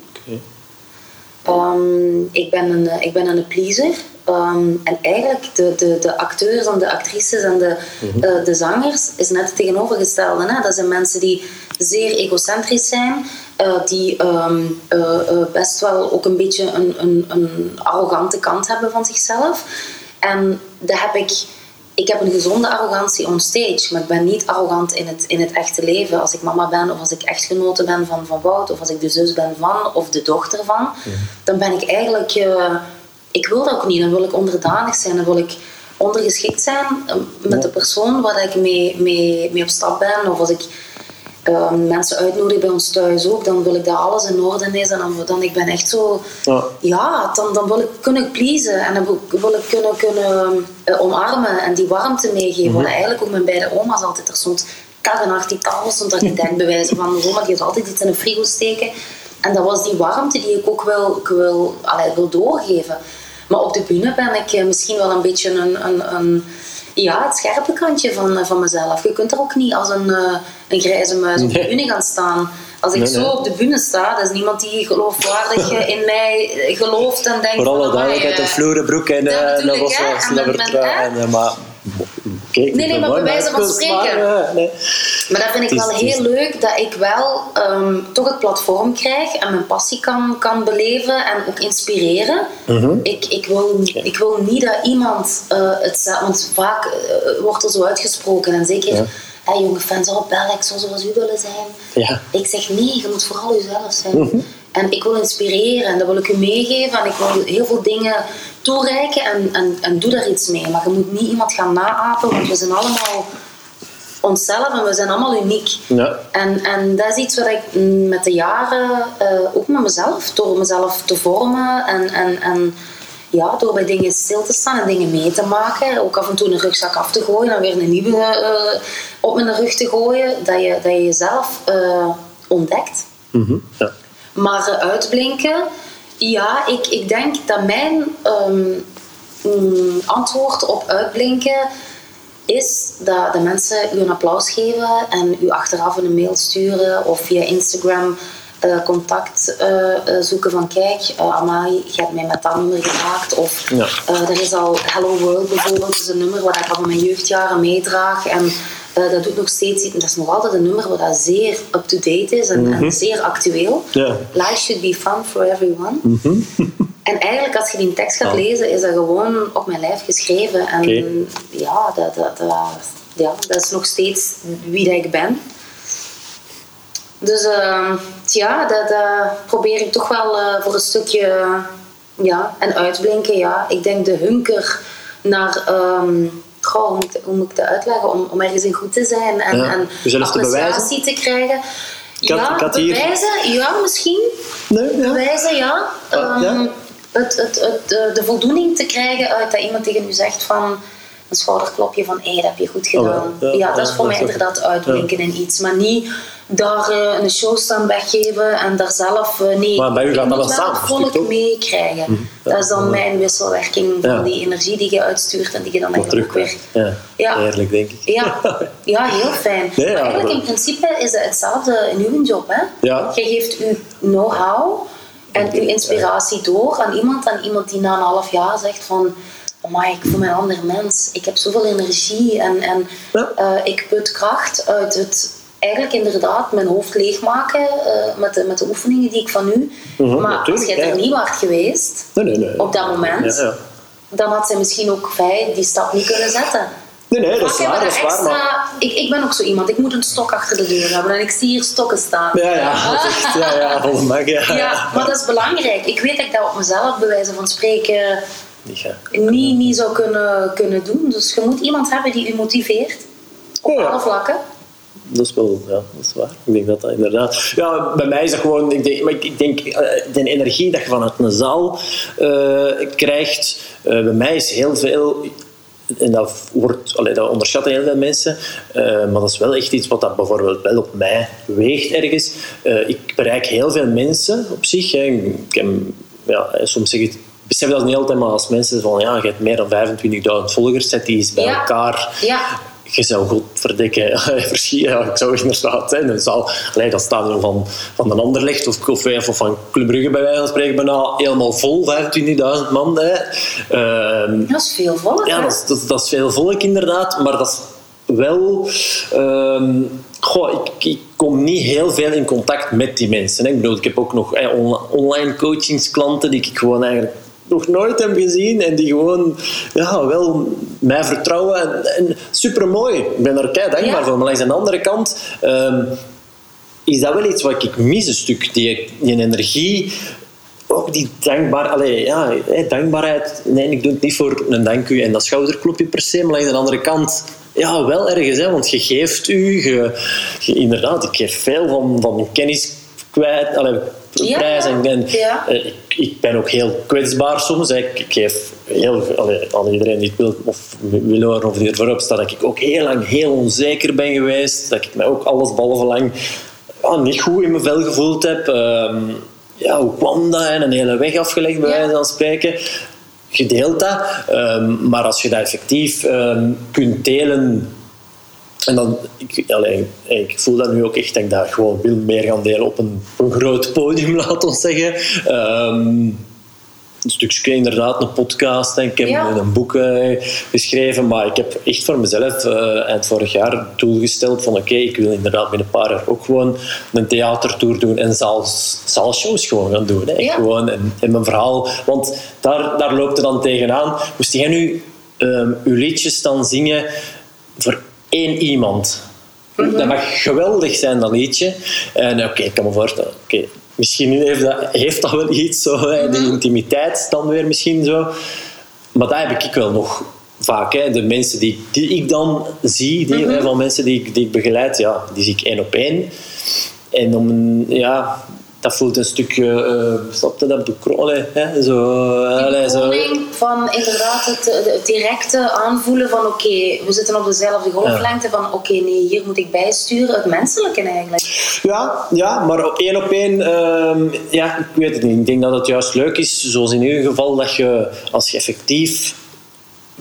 Speaker 2: Ehm, ik, ben een, ik ben een pleaser. Ehm, en eigenlijk de, de, de acteurs en de actrices en de, eh, de zangers is net het tegenovergestelde. Hè? Dat zijn mensen die zeer egocentrisch zijn, eh, die ehm, eh, best wel ook een beetje een, een, een arrogante kant hebben van zichzelf. En dat heb ik ik heb een gezonde arrogantie on stage, maar ik ben niet arrogant in het, in het echte leven. Als ik mama ben, of als ik echtgenote ben van, van Wout, of als ik de zus ben van, of de dochter van, dan ben ik eigenlijk... Ik wil dat ook niet. Dan wil ik onderdanig zijn, dan wil ik ondergeschikt zijn eh, met de persoon waar ik mee, mee, mee op stap ben. Of als ik uh, mensen uitnodigen bij ons thuis ook, dan wil ik dat alles in orde is. En dan, dan ik ben echt zo... Ja, ja dan, dan wil ik kunnen pleasen. En dan wil ik kunnen, kunnen uh, omarmen en die warmte meegeven. Mm Eigenlijk ook mijn beide oma's altijd. Er stond nacht die tafel stond er bewijzen van... Oma, je altijd iets in een frigo steken. En dat was die warmte die ik ook wil, wil, allee, wil doorgeven. Maar op de bühne ben ik eh, misschien wel een beetje een... een, een ja, het scherpe kantje van, eh, van mezelf. Je kunt er ook niet als een, uh, een grijze muis op de bühne gaan staan. Als ik zo op de bühne sta, dat is niemand die geloofwaardig eh, in mij gelooft en denkt...
Speaker 1: Vooral alle duidelijkheid, een vloeren broek en een was
Speaker 2: en, maar nee, nee, maar bij wijze van spreken. Maar, nee. maar dat vind ik wel heel leuk, dat ik wel um, toch het platform krijg en mijn passie kan, kan beleven en ook inspireren. Mhm. ik, ik, wil, ik wil niet dat iemand uh, het... Want vaak uh, wordt er zo uitgesproken en zeker... Ja. Hey, jonge fans, oh, bel, ik zou zoals u willen zijn. Ja. Ik zeg nee, je moet vooral jezelf zijn. Mm En ik wil inspireren en dat wil ik u meegeven. En ik wil heel veel dingen toereiken en, en, en doe daar iets mee. Maar je moet niet iemand gaan naapen, want we zijn allemaal onszelf en we zijn allemaal uniek. Ja. En, en dat is iets wat ik met de jaren, uh, ook met mezelf, door mezelf te vormen en, en, en ja, door bij dingen stil te staan en dingen mee te maken, ook af en toe een rugzak af te gooien en weer een nieuwe uh, op mijn rug te gooien, dat je, dat je jezelf uh, ontdekt. Mm -hmm. ja. Maar uitblinken, ja, ik, ik denk dat mijn um, antwoord op uitblinken is dat de mensen u een applaus geven en u achteraf een mail sturen of via Instagram uh, contact uh, zoeken van kijk, Amai, je hebt mij met dat nummer geraakt. Of ja. er is al Hello World bijvoorbeeld, dat is een nummer wat ik al van mijn jeugdjaren meedraag. En uh, dat doet nog steeds, dat is nog altijd een nummer wat zeer up-to-date is en, en, mhm. zeer actueel. Yeah. Life should be fun for everyone. Mm -hmm. en eigenlijk, als je die tekst gaat lezen, is dat gewoon op mijn lijf geschreven. En okay. ja, dat, dat, dat, ja, dat is nog steeds wie dat ik ben. Dus uh, ja, dat probeer ik toch wel uh, voor een stukje ja, en uitblinken. Ja. Ik denk de hunker naar um, goh, hoe, moet, hoe moet ik dat uitleggen? Om, om ergens in goed te zijn en, ja, en appreciatie te, te krijgen. ja, bewijzen, ja, misschien. Nee, ja. Bewijzen, ja. Um, ja. Het, het, het, de, de voldoening te krijgen uit dat iemand tegen u zegt van een schouderklopje van hé, dat heb je goed oh, gedaan. ja, ja, dat is voor mij inderdaad uitblinken in iets. Maar niet daar uh, een show staan weggeven en daar zelf... Uh, nee,
Speaker 1: maar bij u gaat dat wel
Speaker 2: samen. volk meekrijgen. Mm, dat is dan mijn wisselwerking van die energie die je uitstuurt en die je dan eigenlijk ook weer...
Speaker 1: Ja, ja. Eerlijk, denk ik.
Speaker 2: Ja, ja heel fijn. Nee, eigenlijk in principe is het hetzelfde in uw job. Hè? Ja. Je geeft uw know-how en uw inspiratie door aan iemand, aan iemand die na een half jaar zegt van maar ik voel me een ander mens. Ik heb zoveel energie en, en uh, ik put kracht uit het eigenlijk inderdaad mijn hoofd leegmaken uh, met, de, met de oefeningen die ik van u. Mhm, maar als jij er niet was geweest nee, nee, nee. op dat moment, ja, ja. dan had zij misschien ook vrij die stap niet kunnen zetten.
Speaker 1: Nee, nee, dat is waar, dat is waar. Maar...
Speaker 2: Ik, ik ben ook zo iemand, ik moet een stok achter de deur hebben en ik zie hier stokken staan.
Speaker 1: Ja, ja, echt, ja, ja, mag, ja.
Speaker 2: ja, maar dat is belangrijk. Ik weet dat ik dat op mezelf, bij wijze van spreken, niet, niet zou kunnen, kunnen doen. Dus je moet iemand hebben die u motiveert. Op alle vlakken.
Speaker 1: Dat is wel, ja, dat is waar. Ik denk dat dat inderdaad... Ja, bij mij is dat gewoon... Ik denk, maar ik denk uh, de energie dat je vanuit een zaal uh, krijgt... Uh, bij mij is heel veel... En dat, wordt, allee, dat onderschatten heel veel mensen. maar dat is wel echt iets wat dat bijvoorbeeld wel op mij weegt ergens. ik bereik heel veel mensen op zich. Hè. Ik heb, ja, soms zeg ik besef dat niet altijd, maar als mensen van ja, je hebt meer dan 25.000 volgers, zet die eens bij elkaar.
Speaker 2: Ja.
Speaker 1: je zou godverdikke verschieten. Ja, ik zou inderdaad zijn. Zaal, allee, dat stadion van, van een ander licht of, of, of van Club Brugge bij wijze van spreken bijna helemaal vol, 25.000 man. Hè.
Speaker 2: Ehm, dat is veel volk.
Speaker 1: Ja, dat is, dat, is, veel volk inderdaad, maar dat is wel. Ehm, goh, ik, ik, kom niet heel veel in contact met die mensen. Hè. Ik bedoel, ik heb ook nog online coachingsklanten die ik gewoon eigenlijk nog nooit heb gezien en die gewoon ja, wel mij vertrouwen. En, en super mooi. Ik ben er kei dankbaar voor. Maar langs de andere kant um, is dat wel iets wat ik mis een stuk. Die, die energie ook die dankbaar, allez, ja, dankbaarheid. Nee, ik doe het niet voor een dank u en dat schouderklopje per se, maar langs de andere kant, ja, wel ergens, hè, want je geeft u, je, je, inderdaad, ik geef veel van, van mijn kennis kwijt, allez, En, eh, ik, ik, ben ook heel kwetsbaar soms. Ik, ik geef heel, aan iedereen die het wil, of wil horen of die ervoor op staat, dat ik ook heel lang heel onzeker ben geweest. Dat ik mij ook alles behalve lang ja, niet goed in mijn vel gevoeld heb. Ehm, ja, hoe kwam dat? En een hele weg afgelegd, bij wijze van spreken. Gedeeld dat. Um, maar als je dat effectief um, kunt delen en dan, ik, ik voel dat nu ook echt dat ik dat gewoon wil meer gaan delen op een, een groot podium, laten we zeggen. Um, een stukje inderdaad, een podcast. En ik heb een boek uh, geschreven, maar ik heb echt voor mezelf uh, eind vorig jaar het doel gesteld van oké, ik wil inderdaad binnen een paar jaar ook gewoon een theatertour doen en zaalshows gewoon gaan doen. Hè. Ja. Gewoon en, en, mijn verhaal, want daar, daar loopt er dan tegenaan. Moest jij nu um, uw liedjes dan zingen voor één iemand. Mhm. Dat mag geweldig zijn, dat liedje. En oké, ik kan me voorstellen, oké, misschien heeft dat, heeft dat wel iets, zo, die intimiteit dan weer misschien zo. Maar dat heb ik wel nog vaak. Hè. De mensen die, die ik dan zie, die, mm van mensen die, ik, die ik begeleid, ja, die zie ik één op één. En om, ja, dat voelt een stukje, uh, snap je dat, de kroon, hè? Zo,
Speaker 2: uh, zo. van inderdaad het, het, directe aanvoelen van oké, we zitten op dezelfde golflengte van oké, nee, hier moet ik bijsturen, het menselijke eigenlijk.
Speaker 1: Ja, ja maar één op één, uh, ja, ik weet het niet. Ik denk dat het juist leuk is, zoals in uw geval, dat je als je effectief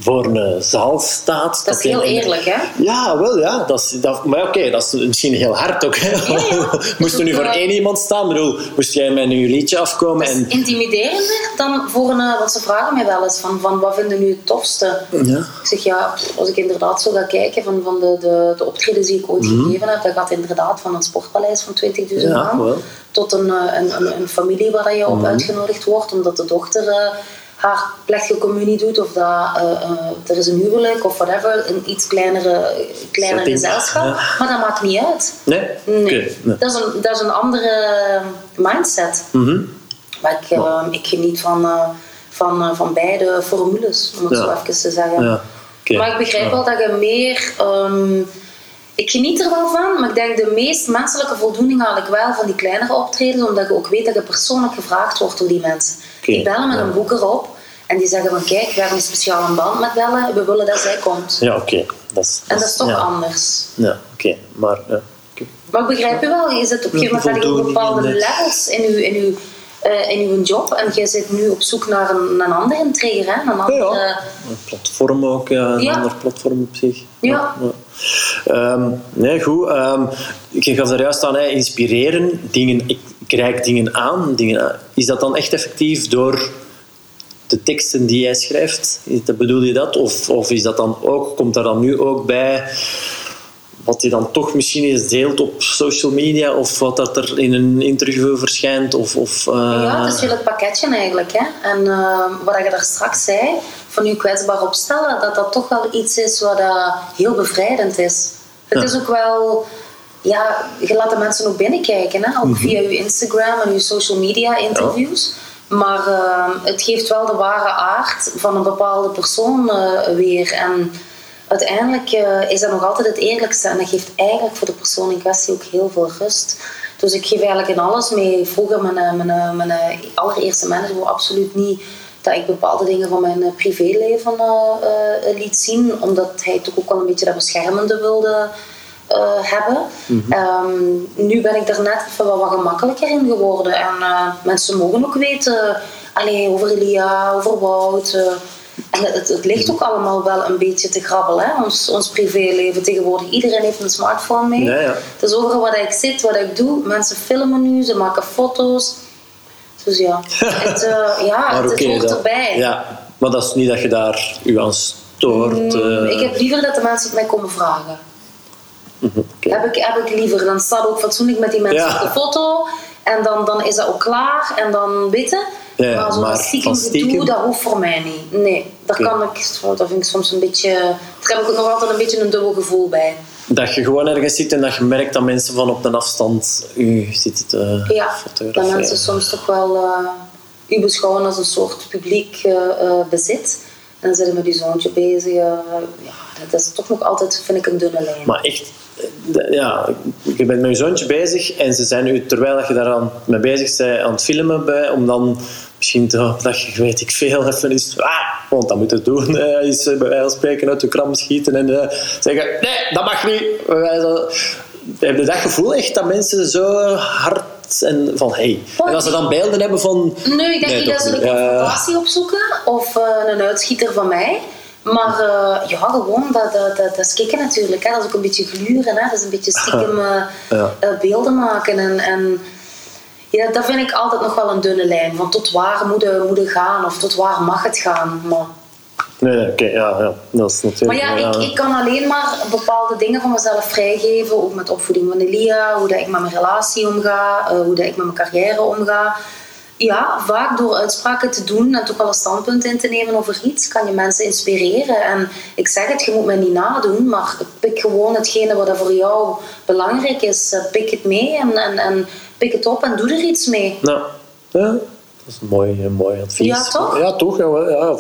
Speaker 1: voor een zaal staat.
Speaker 2: Dat, is heel eerlijk, hè?
Speaker 1: Ja, wel, ja. Dat is, dat, maar oké, dat is misschien heel hard ook. Hè? moest er nu voor één iemand staan? bedoel, moest jij met een liedje afkomen?
Speaker 2: Dat is en... intimiderender dan voor een... Eh, wat ze vragen mij wel eens, van, van wat vinden nu het tofste? Ja. Ik zeg, ja, als ik inderdaad zo ga kijken van, van de, de, de optredens die ik ooit mhm. gegeven heb, dat gaat inderdaad van een sportpaleis van 20.000 ja, man tot een, eh, een, een, een, familie waar je op mhm. uitgenodigd wordt, omdat de dochter... Uh, haar plechtige communie doet of dat uh, er is een huwelijk of whatever, een iets kleinere, kleiner gezelschap. Maar dat maakt niet uit.
Speaker 1: Nee?
Speaker 2: nee. Dat, is een, dat is een andere mindset. Mm Maar ik, uh, ik geniet van, van, van beide formules, om het zo even te zeggen. Ja. Maar ik begrijp wel dat je meer... Um, ik geniet er wel van, maar ik denk de meest menselijke voldoening haal ik wel van die kleinere optredens, omdat je ook weet dat je persoonlijk gevraagd wordt door die mensen. Ik bel met een boeker op en die zeggen van kijk, we hebben een speciale band met bellen, we willen dat zij komt.
Speaker 1: Ja, oké.
Speaker 2: Dat is, en dat is toch anders.
Speaker 1: Ja, oké. Maar, ja,
Speaker 2: maar ik begrijp je wel, je zit op een gegeven moment bepaalde levels in je, in uw uh, in uw job en jij zit nu op zoek naar een, een andere trigger, hè? Een andere... Ja,
Speaker 1: Een platform ook, ja, een ander platform op zich.
Speaker 2: Ja.
Speaker 1: ja. Um, nee, goed. Um, je gaf er juist aan, hè, inspireren. Dingen, ik, ik reik dingen aan, dingen aan. Is dat dan echt effectief door de teksten die jij schrijft? Bedoel je dat? Of, of is dat dan ook, komt daar dan nu ook bij wat hij dan toch misschien eens deelt op social media of wat dat er in een interview verschijnt? Of, of uh...
Speaker 2: Ja, het is heel het pakketje eigenlijk. Hè? En uh, wat je daar straks zei, van je kwetsbaar opstellen, dat dat toch wel iets is wat uh, heel bevrijdend is. Het is ook wel ja, je laat de mensen ook binnenkijken, hè? ook mhm. via je Instagram en je social media interviews. Maar uh, het geeft wel de ware aard van een bepaalde persoon uh, weer. En uiteindelijk uh, is dat nog altijd het eerlijkste. En dat geeft eigenlijk voor de persoon in kwestie ook heel veel rust. Dus ik geef eigenlijk in alles mee. Vroeger, mijn, mijn, mijn allereerste manager absoluut niet dat ik bepaalde dingen van mijn privéleven liet zien. Omdat hij toch ook wel een beetje dat beschermende wilde hebben. Mhm. Ehm, nu ben ik er net even wat, wat gemakkelijker in geworden. En mensen mogen ook weten allee, over Elia, over Wout. Uh, En het, het ligt ook allemaal wel een beetje te grabbelen, hè? Ons, ons privéleven tegenwoordig. Iedereen heeft een smartphone mee.
Speaker 1: Ja, ja.
Speaker 2: Het is overal wat ik zit, wat ik doe. Mensen filmen nu, ze maken foto's. Dus ja, het, eh, ja, het,
Speaker 1: oké,
Speaker 2: hoort erbij.
Speaker 1: Ja, maar dat is niet dat je daar je aan stoort.
Speaker 2: Mm,
Speaker 1: eh.
Speaker 2: ik heb liever dat de mensen het mij komen vragen.
Speaker 1: Mhm.
Speaker 2: Heb, ik, heb ik liever. Dan staat ook fatsoenlijk met die mensen
Speaker 1: Ja.
Speaker 2: op de foto. En dan, dan is dat ook klaar. En dan weten.
Speaker 1: Ja,
Speaker 2: maar zo'n stiekem
Speaker 1: stiekem?
Speaker 2: gedoe, dat hoeft voor mij niet. Nee, dat
Speaker 1: Oké.
Speaker 2: kan ik. Dat vind ik soms een beetje... Daar heb ik ook nog altijd een beetje een dubbel gevoel bij.
Speaker 1: Dat je gewoon ergens zit en dat je merkt dat mensen van op de afstand u zitten te
Speaker 2: Ja, dat mensen soms toch wel eh, u beschouwen als een soort publiek eh, eh, bezit. En dan zitten met uw zoontje bezig. ja, dat is toch nog altijd, vind ik, een dunne lijn.
Speaker 1: Maar echt, ja, je bent met je zoontje bezig en ze zijn u, terwijl je daar aan mee bezig bent, aan het filmen bij, om dan misschien dat je, weet ik veel, even is, ah, want dat moet het doen, is eh, bij wijze van spreken uit de kram schieten en eh, zeggen, nee, dat mag niet. Heb je dat gevoel echt dat mensen zo hard en van hey. En als ze dan beelden hebben van.
Speaker 2: Nee, ik denk
Speaker 1: Nee,
Speaker 2: niet dat ze.
Speaker 1: Eh,
Speaker 2: confrontatie opzoeken of eh, een uitschieter van mij. Maar ja, gewoon, dat, dat, dat, dat is kicken natuurlijk. Hè. Dat is ook een beetje gluren. Hè. Dat is een beetje stiekem
Speaker 1: Ja.
Speaker 2: beelden maken. En, en ja, dat vind ik altijd nog wel een dunne lijn. Van tot waar moet het, moet het gaan of tot waar mag het gaan. Maar,
Speaker 1: Nee, oké, ja, ja, dat is natuurlijk.
Speaker 2: maar ja, ik, ik kan alleen maar bepaalde dingen van mezelf vrijgeven. Ook met opvoeding van Elia, hoe dat ik met mijn relatie omga, eh, hoe dat ik met mijn carrière omga. Ja, vaak door uitspraken te doen en toch wel een standpunt in te nemen over iets, kan je mensen inspireren. En ik zeg het, je moet mij niet nadoen, maar pik gewoon hetgene wat er voor jou belangrijk is. Eh, Pik het mee en, en, en pik het op en doe er iets mee.
Speaker 1: Nou, ja, dat is een mooi, een mooi advies.
Speaker 2: Ja, toch?
Speaker 1: Ja, toch. Ja, ja,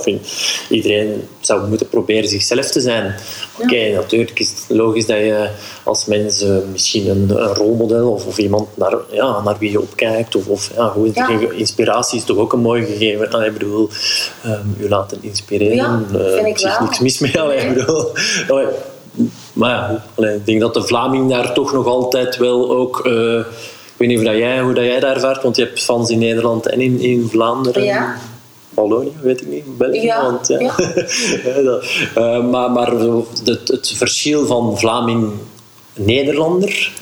Speaker 1: iedereen zou moeten proberen zichzelf te zijn. Oké, natuurlijk is het logisch dat je als mens eh, misschien een, een rolmodel of, of iemand naar, ja, naar wie je opkijkt. Of, of ja, goed,
Speaker 2: Ja.
Speaker 1: inspiratie is toch ook een mooi gegeven. Allee, ik bedoel, ehm je laten inspireren.
Speaker 2: Ja,
Speaker 1: eh,
Speaker 2: vind ik
Speaker 1: zich
Speaker 2: wel.
Speaker 1: niks mis mee. Allee, ik
Speaker 2: Nee.
Speaker 1: bedoel, allee, maar ja, allee, ik denk dat de Vlaming daar toch nog altijd wel ook... eh, weet niet of dat jij, hoe dat jij daar ervaart, want je hebt fans in Nederland en in, in Vlaanderen.
Speaker 2: Ja.
Speaker 1: Wallonië, weet ik niet. België,
Speaker 2: Ja,
Speaker 1: want, ja.
Speaker 2: ja.
Speaker 1: Dat- eh, maar maar het, het verschil van Vlaming-Nederlander,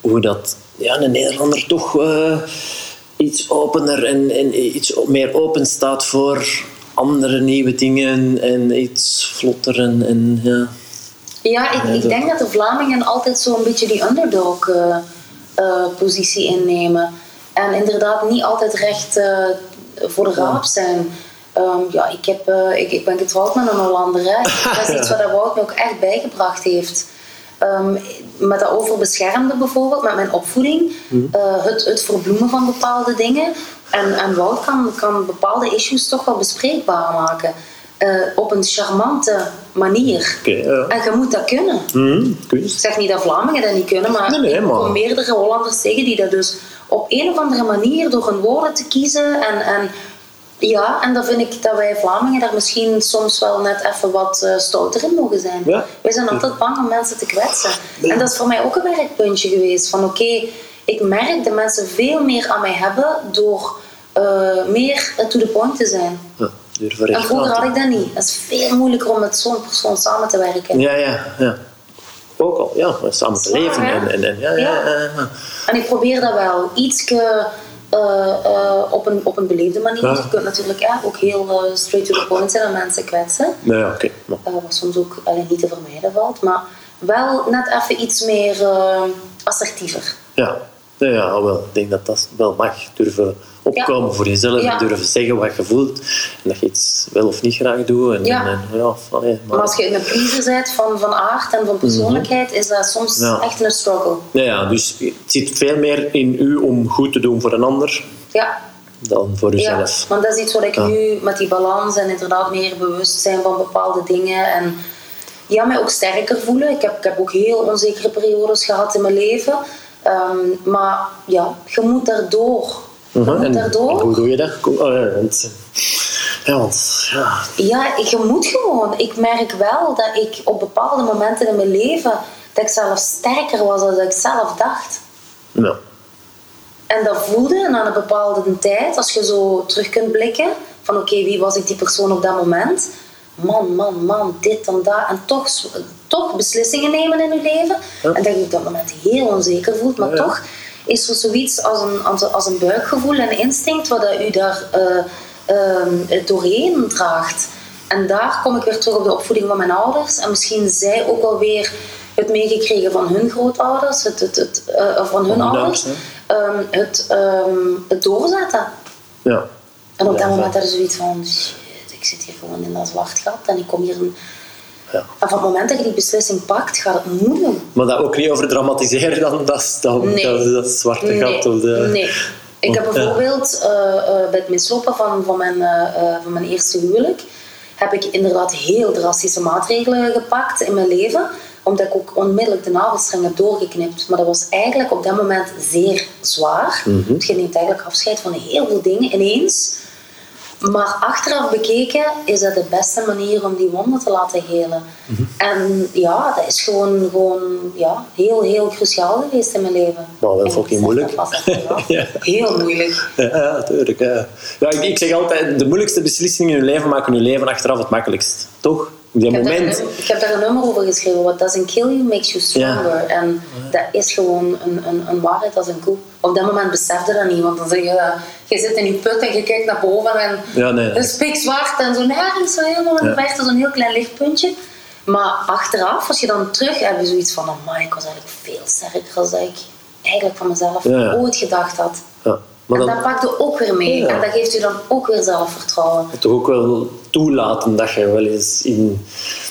Speaker 1: hoe dat ja, een Nederlander toch eh, iets opener en, en iets meer open staat voor andere nieuwe dingen en iets vlotter en, en ja.
Speaker 2: Ja, ik, ik denk dat de Vlamingen altijd zo'n beetje die underdog-positie innemen. En inderdaad niet altijd recht eh, voor de raap zijn. Ehm, ja, ik, heb, eh, ik, ik ben getrouwd met een Hollander. Hè. Dat is iets wat Wout me ook echt bijgebracht heeft. Ehm, met dat overbeschermde bijvoorbeeld, met mijn opvoeding. eh, het, het verbloemen van bepaalde dingen. En, en Wout kan, kan bepaalde issues toch wel bespreekbaar maken. Eh, op een charmante manier.
Speaker 1: Ja.
Speaker 2: En je moet dat kunnen.
Speaker 1: Kunst.
Speaker 2: Ik zeg niet dat Vlamingen dat niet kunnen, maar,
Speaker 1: Nee, nee,
Speaker 2: ik
Speaker 1: maar-
Speaker 2: kom meerdere Hollanders tegen die dat dus op een of andere manier door hun woorden te kiezen. En, en ja, en dan vind ik dat wij Vlamingen daar misschien soms wel net even wat eh, stouter in mogen zijn.
Speaker 1: Ja.
Speaker 2: Wij zijn altijd bang om mensen te kwetsen. En dat is voor mij ook een werkpuntje geweest. Van oké, ik merk dat mensen veel meer aan mij hebben door eh, meer to the point te zijn.
Speaker 1: Ja, durven
Speaker 2: En vroeger had ik dat niet. Dat is veel moeilijker om met zo'n persoon samen te werken.
Speaker 1: Ja, ja, ja. Ook al, ja, samen te leven. En, en, en, ja, ja,
Speaker 2: Ja.
Speaker 1: ja, ja.
Speaker 2: En ik probeer dat wel ietske eh, eh, op, een, op een beleefde manier.
Speaker 1: Ja.
Speaker 2: Je kunt natuurlijk ook heel eh, straight to the point zijn en mensen kwetsen.
Speaker 1: Ja, oké. maar-
Speaker 2: wat soms ook allee, niet te vermijden valt. Maar wel net even iets meer assertiever.
Speaker 1: Ja, ja, ja wel. Ik denk dat dat wel mag. Durven opkomen voor jezelf.
Speaker 2: Ja.
Speaker 1: Durven zeggen wat je voelt. En dat je iets wel of niet graag doet. En,
Speaker 2: Ja.
Speaker 1: en, ja, allee, maar,
Speaker 2: Maar als je een pleaser bent van, van aard en van persoonlijkheid, is dat soms
Speaker 1: Mhm. Ja.
Speaker 2: echt een struggle.
Speaker 1: ja, ja, dus het zit veel meer in u om goed te doen voor een ander
Speaker 2: Ja,
Speaker 1: dan voor
Speaker 2: ja,
Speaker 1: uzelf.
Speaker 2: want dat is iets wat ik
Speaker 1: Ja.
Speaker 2: nu met die balans en inderdaad meer bewust zijn van bepaalde dingen. En ja, mij ook sterker voelen. Ik heb, ik heb ook heel onzekere periodes gehad in mijn leven. Ehm, maar ja, je moet daardoor. Je
Speaker 1: Mhm,
Speaker 2: moet
Speaker 1: en
Speaker 2: daardoor.
Speaker 1: hoe doe je dat? Oh, ja, want, ja, want ja,
Speaker 2: Ja, je moet gewoon. Ik merk wel dat ik op bepaalde momenten in mijn leven dat ik zelf sterker was dan ik zelf dacht.
Speaker 1: nou,
Speaker 2: En dat voelde en aan een bepaalde tijd, als je zo terug kunt blikken, van oké, wie was ik die persoon op dat moment? Man, man, man, dit en dat. En toch, toch beslissingen nemen in je leven. En dat je op dat moment heel onzeker voelt, maar toch is er zoiets als een, als een buikgevoel en instinct wat dat u daar uh, doorheen draagt. En daar kom ik weer terug op de opvoeding van mijn ouders. En misschien zij ook alweer het meegekregen van hun grootouders, het, het, het uh, van hun ouders, um, het, um, het doorzetten.
Speaker 1: Ja.
Speaker 2: En op dat moment hadden ze zoiets van, shit, ik zit hier gewoon in dat zwart gat en ik kom hier een... Ja. En van het moment dat je die beslissing pakt, gaat het moeilijk.
Speaker 1: Maar dat ook niet over dramatiseren dan, dat, dat, nee. dat, dat zwarte nee. gat? Of de...
Speaker 2: Nee. Ik heb bijvoorbeeld uh, uh, bij het mislopen van, van, mijn, uh, van mijn eerste huwelijk, heb ik inderdaad heel drastische maatregelen gepakt in mijn leven omdat ik ook onmiddellijk de navelstreng heb doorgeknipt. Maar dat was eigenlijk op dat moment zeer zwaar. Mm -hmm. Je neemt eigenlijk afscheid van heel veel dingen ineens. Maar achteraf bekeken is dat de beste manier om die wonden te laten helen. Mhm. En ja, dat is gewoon, gewoon ja, heel, heel cruciaal geweest in mijn leven.
Speaker 1: Nou, dat is ook niet moeilijk.
Speaker 2: ja. Heel moeilijk.
Speaker 1: Ja, natuurlijk. Ja. Ja, ik, ik, zeg altijd, de moeilijkste beslissingen in je leven maken je leven achteraf het makkelijkst. Toch?
Speaker 2: ik, heb moment... daar, ik heb daar een nummer over geschreven. What doesn't kill you makes you stronger. En dat is gewoon een, een, een waarheid als een koe. Op dat moment besefte dat niet. Want dan zeg je, je zit in je put en je kijkt naar boven en
Speaker 1: ja, nee.
Speaker 2: het is pikzwart en zo nergens zo helemaal ja. weg. zo'n heel klein lichtpuntje. Maar achteraf, als je dan terug hebt, je zoiets van, oh my, ik was eigenlijk veel sterker dan ik eigenlijk van mezelf ooit gedacht had. Maar en dat pakt u ook weer mee. En dat geeft u dan ook weer zelfvertrouwen.
Speaker 1: Toch ook wel toelaten dat je wel eens in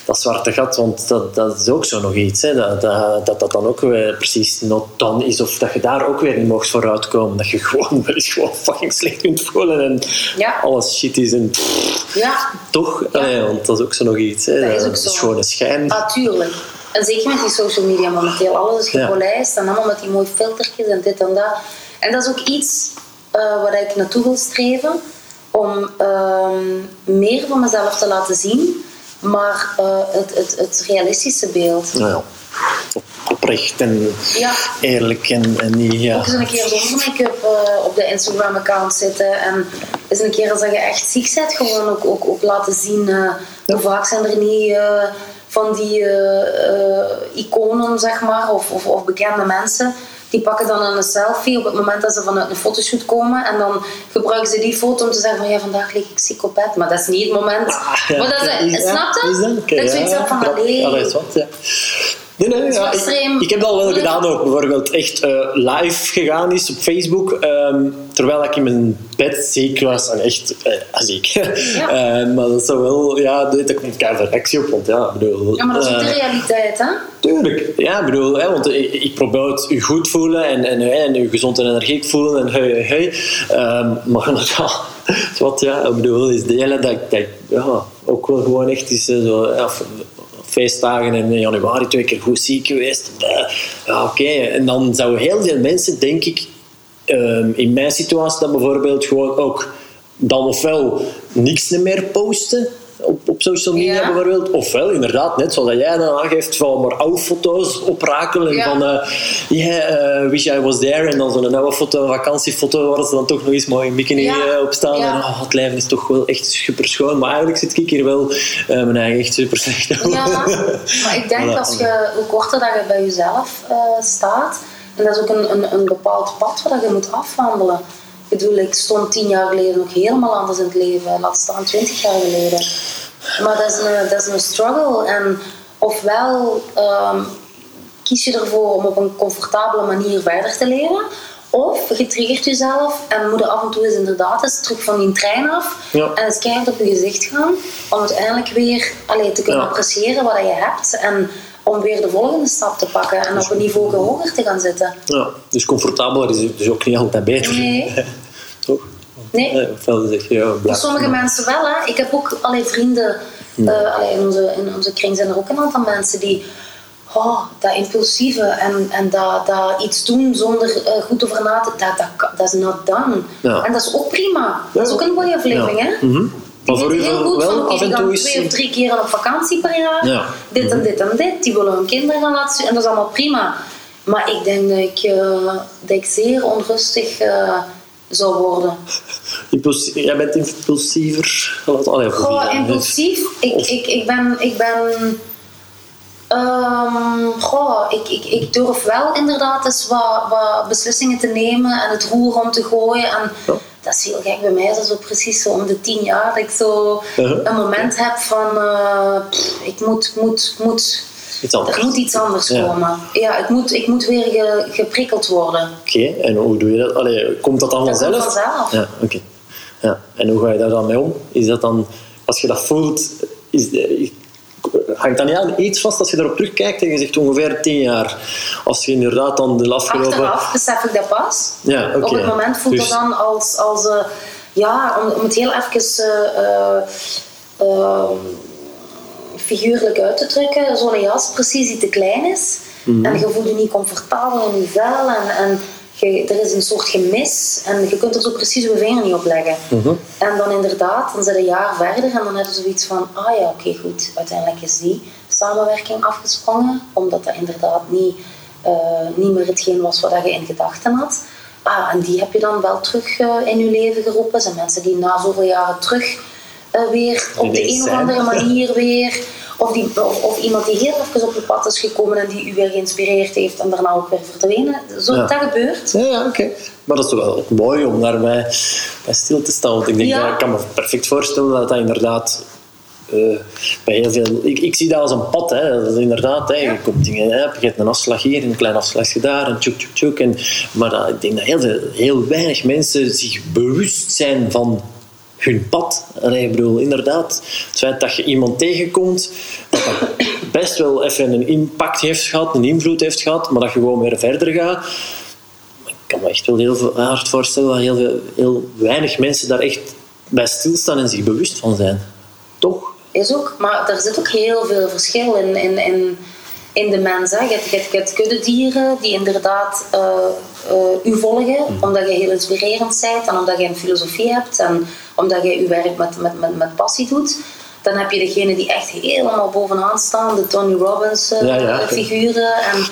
Speaker 1: dat zwarte gat, want dat, dat is ook zo nog iets. Hè, dat, dat, dat, dat dan ook weer precies not done is. Of dat je daar ook weer niet mocht vooruitkomen. Dat je gewoon wel eens gewoon fucking slecht kunt voelen en
Speaker 2: ja.
Speaker 1: alles shit is. En
Speaker 2: ja.
Speaker 1: Toch? Ja. Allee, want dat is ook zo nog iets. Hè,
Speaker 2: dat is, ook zo.
Speaker 1: gewoon een schijn.
Speaker 2: Natuurlijk. En zeker met die social media momenteel. Alles is gepolijst en allemaal met die mooie filtertjes en dit en dat. En dat is ook iets uh, waar ik naartoe wil streven. Om uh, meer van mezelf te laten zien. Maar uh, het, het, het realistische beeld.
Speaker 1: Nou ja. Oprecht en
Speaker 2: ja.
Speaker 1: eerlijk en, en niet... Ja.
Speaker 2: Ook eens een keer zonder make-up uh, op de Instagram-account zitten. En eens een keer als je echt ziek bent, gewoon ook, ook, ook laten zien. Hoe vaak zijn er niet van die iconen, zeg maar, of, of, of bekende mensen die pakken dan een selfie op het moment dat ze vanuit een fotoshoot komen. En dan gebruiken ze die foto om te zeggen van ja, vandaag lig ik ziek op bed. Maar dat is niet het moment.
Speaker 1: Ah, ja,
Speaker 2: maar dat is,
Speaker 1: ja,
Speaker 2: snap je?
Speaker 1: Is dat?
Speaker 2: Is zoiets van allee.
Speaker 1: Allee, is wat, ja. Nee, nee, ja, ik, ik, heb dat al wel gedaan ook. Bijvoorbeeld echt uh, live gegaan is op Facebook. Um, terwijl ik in mijn bed ziek was. En echt uh, ziek. Ja. uh, maar dat is wel... Ja, daar komt keihard reactie op. Want ja, bedoel...
Speaker 2: Ja, maar dat is ook de realiteit, hè?
Speaker 1: Tuurlijk. Ja, bedoel... Hè, want ik, ik probeer het u goed voelen. En, en, en u gezond en energiek voelen. En hey, hey. Um, maar ja... Wat ja, ik bedoel, is delen dat ik ja, ook wel gewoon echt is zo... Ja, feestdagen in januari twee keer goed ziek geweest. Ja, oké. En dan zouden heel veel mensen, denk ik, um, in mijn situatie dan bijvoorbeeld gewoon ook dan ofwel niks meer posten op, social media
Speaker 2: Ja.
Speaker 1: bijvoorbeeld. Ofwel, inderdaad, net zoals jij dan aangeeft, van maar oude foto's oprakelen.
Speaker 2: Ja.
Speaker 1: Van, yeah, uh, wish I was there. En dan zo'n oude foto, een vakantiefoto, waar ze dan toch nog eens mooi in bikini
Speaker 2: Ja.
Speaker 1: eh, op staan. En oh, het leven is toch wel echt super schoon. Maar eigenlijk zit ik hier wel mijn eigen echt super slecht over.
Speaker 2: Ja, maar ik denk
Speaker 1: Voilà.
Speaker 2: als je, hoe korter dat je bij jezelf staat, en dat is ook een, een, een bepaald pad waar je moet afwandelen. Ik bedoel, ik stond tien jaar geleden nog helemaal anders in het leven, laat staan twintig jaar geleden. Maar dat is een, dat is een struggle. En ofwel ehm, kies je ervoor om op een comfortabele manier verder te leven, of je triggert jezelf en moet je af en toe eens inderdaad eens terug van die trein af
Speaker 1: Ja.
Speaker 2: en eens keihard op je gezicht gaan om uiteindelijk weer allee, te kunnen
Speaker 1: Ja.
Speaker 2: appreciëren wat je hebt en om weer de volgende stap te pakken en op een niveau hoger te gaan zitten.
Speaker 1: Ja, dus comfortabeler is dus ook niet altijd beter.
Speaker 2: Nee. Nee.
Speaker 1: Nee, ofwel zeg je, ja,
Speaker 2: Voor
Speaker 1: blijf-
Speaker 2: sommige mensen wel. Hè. Ik heb ook allerlei vrienden. eh, allee, in, onze, in onze kring zijn er ook een aantal mensen die oh, dat impulsieve en, en dat, dat iets doen zonder eh, goed over na te dat, dat, dat is not done.
Speaker 1: Ja.
Speaker 2: En dat is ook prima. Dat is ook een mooie aflevering.
Speaker 1: Ja.
Speaker 2: Hè?
Speaker 1: Mhm.
Speaker 2: Die
Speaker 1: Maar voor
Speaker 2: weten
Speaker 1: u
Speaker 2: heel
Speaker 1: wel-
Speaker 2: goed van
Speaker 1: wel
Speaker 2: oké, gaan
Speaker 1: is-
Speaker 2: twee of drie keer op vakantie per jaar.
Speaker 1: Ja.
Speaker 2: Dit en dit en dit. Die willen hun kinderen gaan laten zien. En dat is allemaal prima. Maar ik denk dat ik, eh, dat ik zeer onrustig eh, zou worden.
Speaker 1: Jij bent impulsiever. Allee,
Speaker 2: Goh, impulsief. Ik,
Speaker 1: Of-
Speaker 2: ik, ik ben. Ik ben goh, ik, ik, ik durf wel inderdaad eens wat, wat beslissingen te nemen en het roer om te gooien. En
Speaker 1: Ja.
Speaker 2: dat is heel gek. Bij mij is dat zo precies zo om de tien jaar dat ik zo
Speaker 1: Uh-huh.
Speaker 2: een moment heb van eh, pff, ik moet, moet, moet,
Speaker 1: Iets anders.
Speaker 2: er moet iets anders
Speaker 1: Ja.
Speaker 2: komen. Ja, ik moet, ik moet weer ge- geprikkeld worden.
Speaker 1: Oké, en hoe doe je dat? Allee, komt dat dan
Speaker 2: Dat komt
Speaker 1: vanzelf? Ja, oké. Ja. En hoe ga je daar dan mee om? Is dat dan, als je dat voelt, is, eh, hangt dan niet aan iets vast als je erop terugkijkt en je zegt ongeveer tien jaar. Als je inderdaad dan de afgelopen...
Speaker 2: Achteraf besef ik dat pas.
Speaker 1: Ja, oké.
Speaker 2: Op het moment voelt
Speaker 1: Dus-
Speaker 2: het dan als, als eh, ja, om, om het heel even eh, ehm, figuurlijk uit te drukken, zo'n jas precies die te klein is.
Speaker 1: Mhm.
Speaker 2: En je voelt je niet comfortabel in je vel en, en je, er is een soort gemis en je kunt er zo precies je vinger niet op leggen.
Speaker 1: Mhm.
Speaker 2: En dan inderdaad, dan zit een jaar verder en dan heb je zoiets van, ah ja, oké goed, uiteindelijk is die samenwerking afgesprongen, omdat dat inderdaad niet, eh, niet meer hetgeen was wat je in gedachten had. Ah, en die heb je dan wel terug eh, in je leven geroepen. Dat zijn mensen die na zoveel jaren terug eh, weer op de een of andere manier weer. Of, die, of, of iemand die heel even op je pad is gekomen en die u weer geïnspireerd heeft en daarna ook weer verdwenen. Zo,
Speaker 1: Ja.
Speaker 2: Dat gebeurt.
Speaker 1: Ja, ja oké. Maar dat is wel ook mooi om daarbij bij stil te staan. Want ik, denk
Speaker 2: Ja.
Speaker 1: dat, ik kan me perfect voorstellen dat dat inderdaad... eh, bij heel veel, ik, ik zie dat als een pad. Hè. Dat is inderdaad, hè. je komt dingen, hè. je hebt een afslag hier, een klein afslagje daar, en tjoek, tjoek, tjoek. En, maar dat, ik denk dat heel, veel, heel weinig mensen zich bewust zijn van hun pad. Allee, ik bedoel, inderdaad, het feit dat je iemand tegenkomt, dat dat best wel even een impact heeft gehad, een invloed heeft gehad, maar dat je gewoon weer verder gaat. Ik kan me echt wel heel hard voorstellen dat heel, veel, heel weinig mensen daar echt bij stilstaan en zich bewust van zijn. Toch?
Speaker 2: Is ook, maar er zit ook heel veel verschil in, in, in, in de mens. Hè. Je, hebt, je, hebt, je hebt kuddedieren die inderdaad eh, u volgen, omdat je heel inspirerend bent en omdat je een filosofie hebt en omdat je je werk met, met, met, met passie doet. Dan heb je degene die echt helemaal bovenaan staan, de Tony Robbins eh,
Speaker 1: Ja, ja.
Speaker 2: figuren. En,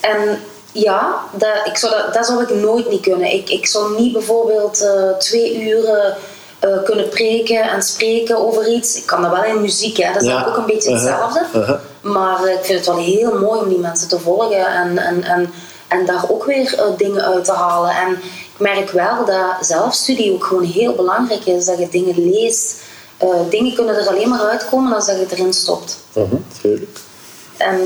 Speaker 2: en ja, dat, ik zou dat, dat zou ik nooit niet kunnen. Ik, ik zou niet bijvoorbeeld eh, twee uren eh, kunnen preken en spreken over iets. Ik kan dat wel in muziek, hè. dat is
Speaker 1: Ja.
Speaker 2: ook een beetje
Speaker 1: Uh-huh.
Speaker 2: hetzelfde.
Speaker 1: Uh-huh.
Speaker 2: Maar ik vind het wel heel mooi om die mensen te volgen en, en, en, en daar ook weer dingen uit te halen. En merk wel dat zelfstudie ook gewoon heel belangrijk is. Dat je dingen leest. Eh, dingen kunnen er alleen maar uitkomen als dat je erin stopt.
Speaker 1: Mhm, tuurlijk.
Speaker 2: En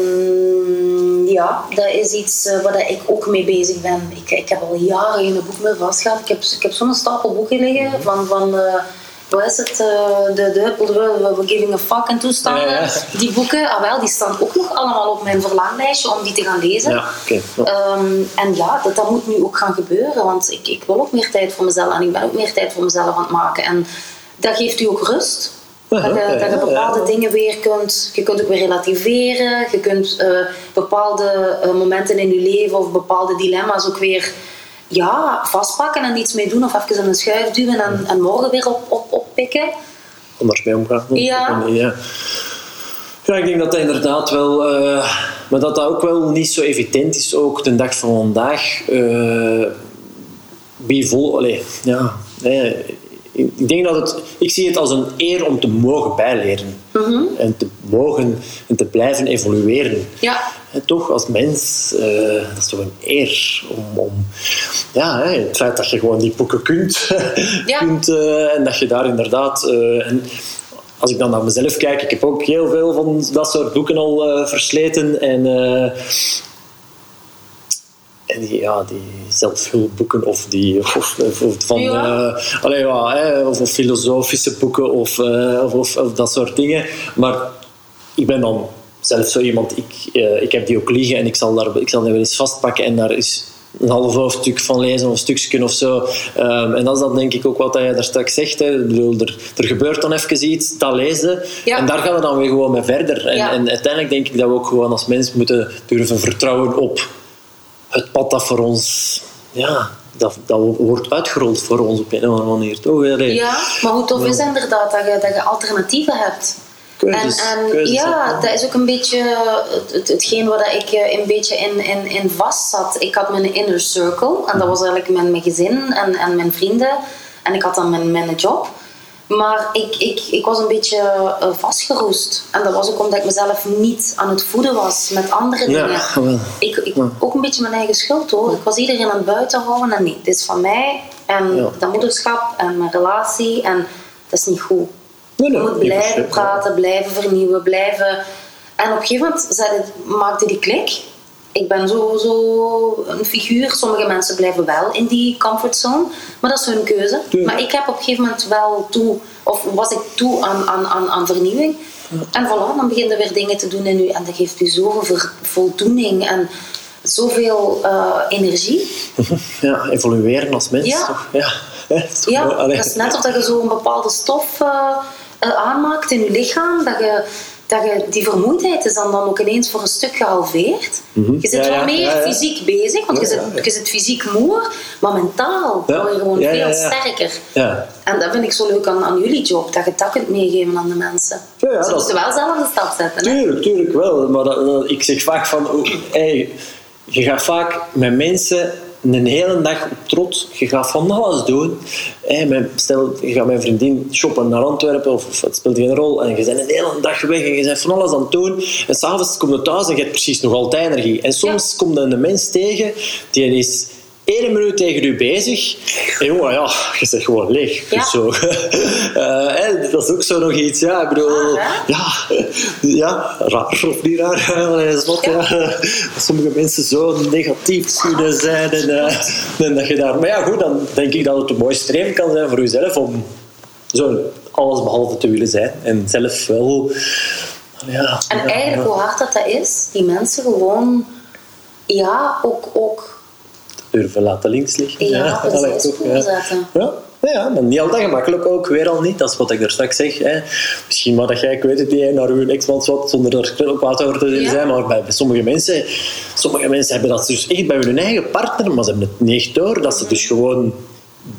Speaker 2: ja, dat is iets eh, waar ik ook mee bezig ben. Ik, ik heb al jaren geen boek meer vastgehad. Ik heb, ik heb zo'n stapel boeken liggen van, van eh, wat is het, eh, de, de we, giving a fuck en toestanden.
Speaker 1: Ja, ja.
Speaker 2: Die boeken, ah wel, die staan ook nog allemaal op mijn verlanglijstje om die te gaan lezen.
Speaker 1: Ja.
Speaker 2: Ehm, en ja, dat, dat moet nu ook gaan gebeuren, want ik, ik wil ook meer tijd voor mezelf en ik ben ook meer tijd voor mezelf aan het maken. En dat geeft u ook rust. Dat je,
Speaker 1: Ja,
Speaker 2: dat je
Speaker 1: ja,
Speaker 2: bepaalde dingen weer kunt, je kunt ook weer relativeren, je kunt eh, bepaalde eh, momenten in je leven of bepaalde dilemma's ook weer ja, vastpakken en iets mee doen of even in een schuif duwen en, en morgen weer op, op, oppikken.
Speaker 1: Anders mee omgaan.
Speaker 2: Ja.
Speaker 1: ja. Ja, ik denk dat dat inderdaad wel... eh, maar dat dat ook wel niet zo evident is, ook de dag van vandaag. eh wie vol... Allee, ja... nee, ik denk dat het... Ik zie het als een eer om te mogen bijleren. En te mogen en te blijven evolueren.
Speaker 2: Ja.
Speaker 1: Hè, toch, als mens, eh, dat is toch een eer om... om ja, hè, het feit dat je gewoon die boeken kunt.
Speaker 2: Ja.
Speaker 1: kunt eh, en dat je daar inderdaad... eh, en als ik dan naar mezelf kijk, ik heb ook heel veel van dat soort boeken al versleten. En, en die, ja, die zelfhulpboeken of, die, of, of, of van,
Speaker 2: Ja.
Speaker 1: eh, allee, ja, hè, of, of filosofische boeken of, eh, of, of, of dat soort dingen. Maar ik ben dan zelf zo iemand, ik, eh, ik heb die ook liggen en ik zal, daar, ik zal die wel eens vastpakken en daar is een half hoofdstuk van lezen of een stukje of zo. Ehm, en dat is dan denk ik ook wat je daar straks zegt. Hè. Ik bedoel, er, er gebeurt dan even iets, dat lezen.
Speaker 2: Ja.
Speaker 1: En daar gaan we dan weer gewoon mee verder. En,
Speaker 2: Ja.
Speaker 1: en uiteindelijk denk ik dat we ook gewoon als mens moeten durven vertrouwen op het pad dat voor ons... Ja, dat, dat wordt uitgerold voor ons op een of andere manier. Toch? Allee.
Speaker 2: Ja, maar hoe tof is het inderdaad dat je, dat je alternatieven hebt.
Speaker 1: Keuzes,
Speaker 2: en, en
Speaker 1: keuzes
Speaker 2: ja, dat is ook een beetje het, het, hetgeen waar ik eh, een beetje in, in, in vast zat. Ik had mijn inner circle en dat was eigenlijk mijn, mijn gezin en, en mijn vrienden. En ik had dan mijn, mijn job. Maar ik, ik, ik was een beetje eh, vastgeroest. En dat was ook omdat ik mezelf niet aan het voeden was met andere
Speaker 1: Ja,
Speaker 2: dingen.
Speaker 1: wel.
Speaker 2: Ik, ik, Ook een beetje mijn eigen schuld hoor. Ik was iedereen aan het buiten houden en nee, dit is van mij. En
Speaker 1: Ja.
Speaker 2: dat moederschap en mijn relatie. En dat is niet goed.
Speaker 1: Nee,
Speaker 2: Je
Speaker 1: nee,
Speaker 2: moet blijven praten, blijven vernieuwen, blijven... En op een gegeven moment zei het- maakte die klik. Ik ben zo, zo een figuur. Sommige mensen blijven wel in die comfortzone, maar dat is hun keuze.
Speaker 1: Tuurlijk.
Speaker 2: Maar ik heb op een gegeven moment wel toe, of was ik toe aan, aan, aan, aan vernieuwing. En voilà, dan begin je weer dingen te doen in u en dat geeft u zoveel voldoening en zoveel eh, energie.
Speaker 1: Ja, evolueren als mens.
Speaker 2: Ja.
Speaker 1: toch? Ja.
Speaker 2: Ja, dat is net of dat je zo een bepaalde stof eh, eh, aanmaakt in je lichaam, dat je, dat je die vermoeidheid is dan, dan ook ineens voor een stuk gehalveerd. Je zit
Speaker 1: Mhm. Ja,
Speaker 2: wel meer
Speaker 1: ja, ja.
Speaker 2: fysiek bezig, want je, zit, je zit fysiek moer, maar mentaal word je gewoon veel sterker.
Speaker 1: Ja.
Speaker 2: En dat vind ik zo leuk aan, aan jullie job, dat je dat kunt meegeven aan de mensen. Ze
Speaker 1: dat-
Speaker 2: moeten wel zelf de stap zetten. Hè?
Speaker 1: Tuurlijk, tuurlijk wel. Maar dat, dat- ik zeg vaak van... oh, hey, je gaat vaak met mensen een hele dag op trot. Je gaat van alles doen. Hey, mijn, stel, je gaat een vriendin shoppen naar Antwerpen of, of het speelt geen rol. En je bent een hele dag weg en je bent van alles aan het doen. En s'avonds kom je thuis en je hebt precies nog altijd energie. En soms komt er een mens tegen die is één minuut tegen u bezig. En jongen, ja, je zegt gewoon leeg.
Speaker 2: Ja.
Speaker 1: Zo. Eh, dat is ook zo nog iets. Ja, ik bedoel,
Speaker 2: Raar,
Speaker 1: ja, ja, raar of niet raar. Dat is wat, ja. Dat sommige mensen zo negatief kunnen zijn. En, eh, en dat je daar, maar ja, goed, dan denk ik dat het een mooi streven kan zijn voor jezelf om zo alles behalve te willen zijn. En zelf wel. Ja,
Speaker 2: En
Speaker 1: ja,
Speaker 2: eigenlijk
Speaker 1: ja,
Speaker 2: hoe hard dat, dat is, die mensen gewoon, ja, ook, ook
Speaker 1: durven laten links liggen.
Speaker 2: Ja, precies,
Speaker 1: allee, toch, ja.
Speaker 2: zetten.
Speaker 1: Ja. Ja, maar niet altijd gemakkelijk ook, weer al niet. Dat is wat ik daar straks zeg. Hè. Misschien maar dat jij, ik weet het niet, naar uw ex-man zat, zonder er wat over te
Speaker 2: Ja.
Speaker 1: zijn. Maar bij, bij sommige mensen, sommige mensen hebben dat dus echt bij hun eigen partner, maar ze hebben het niet door. Dat ze dus gewoon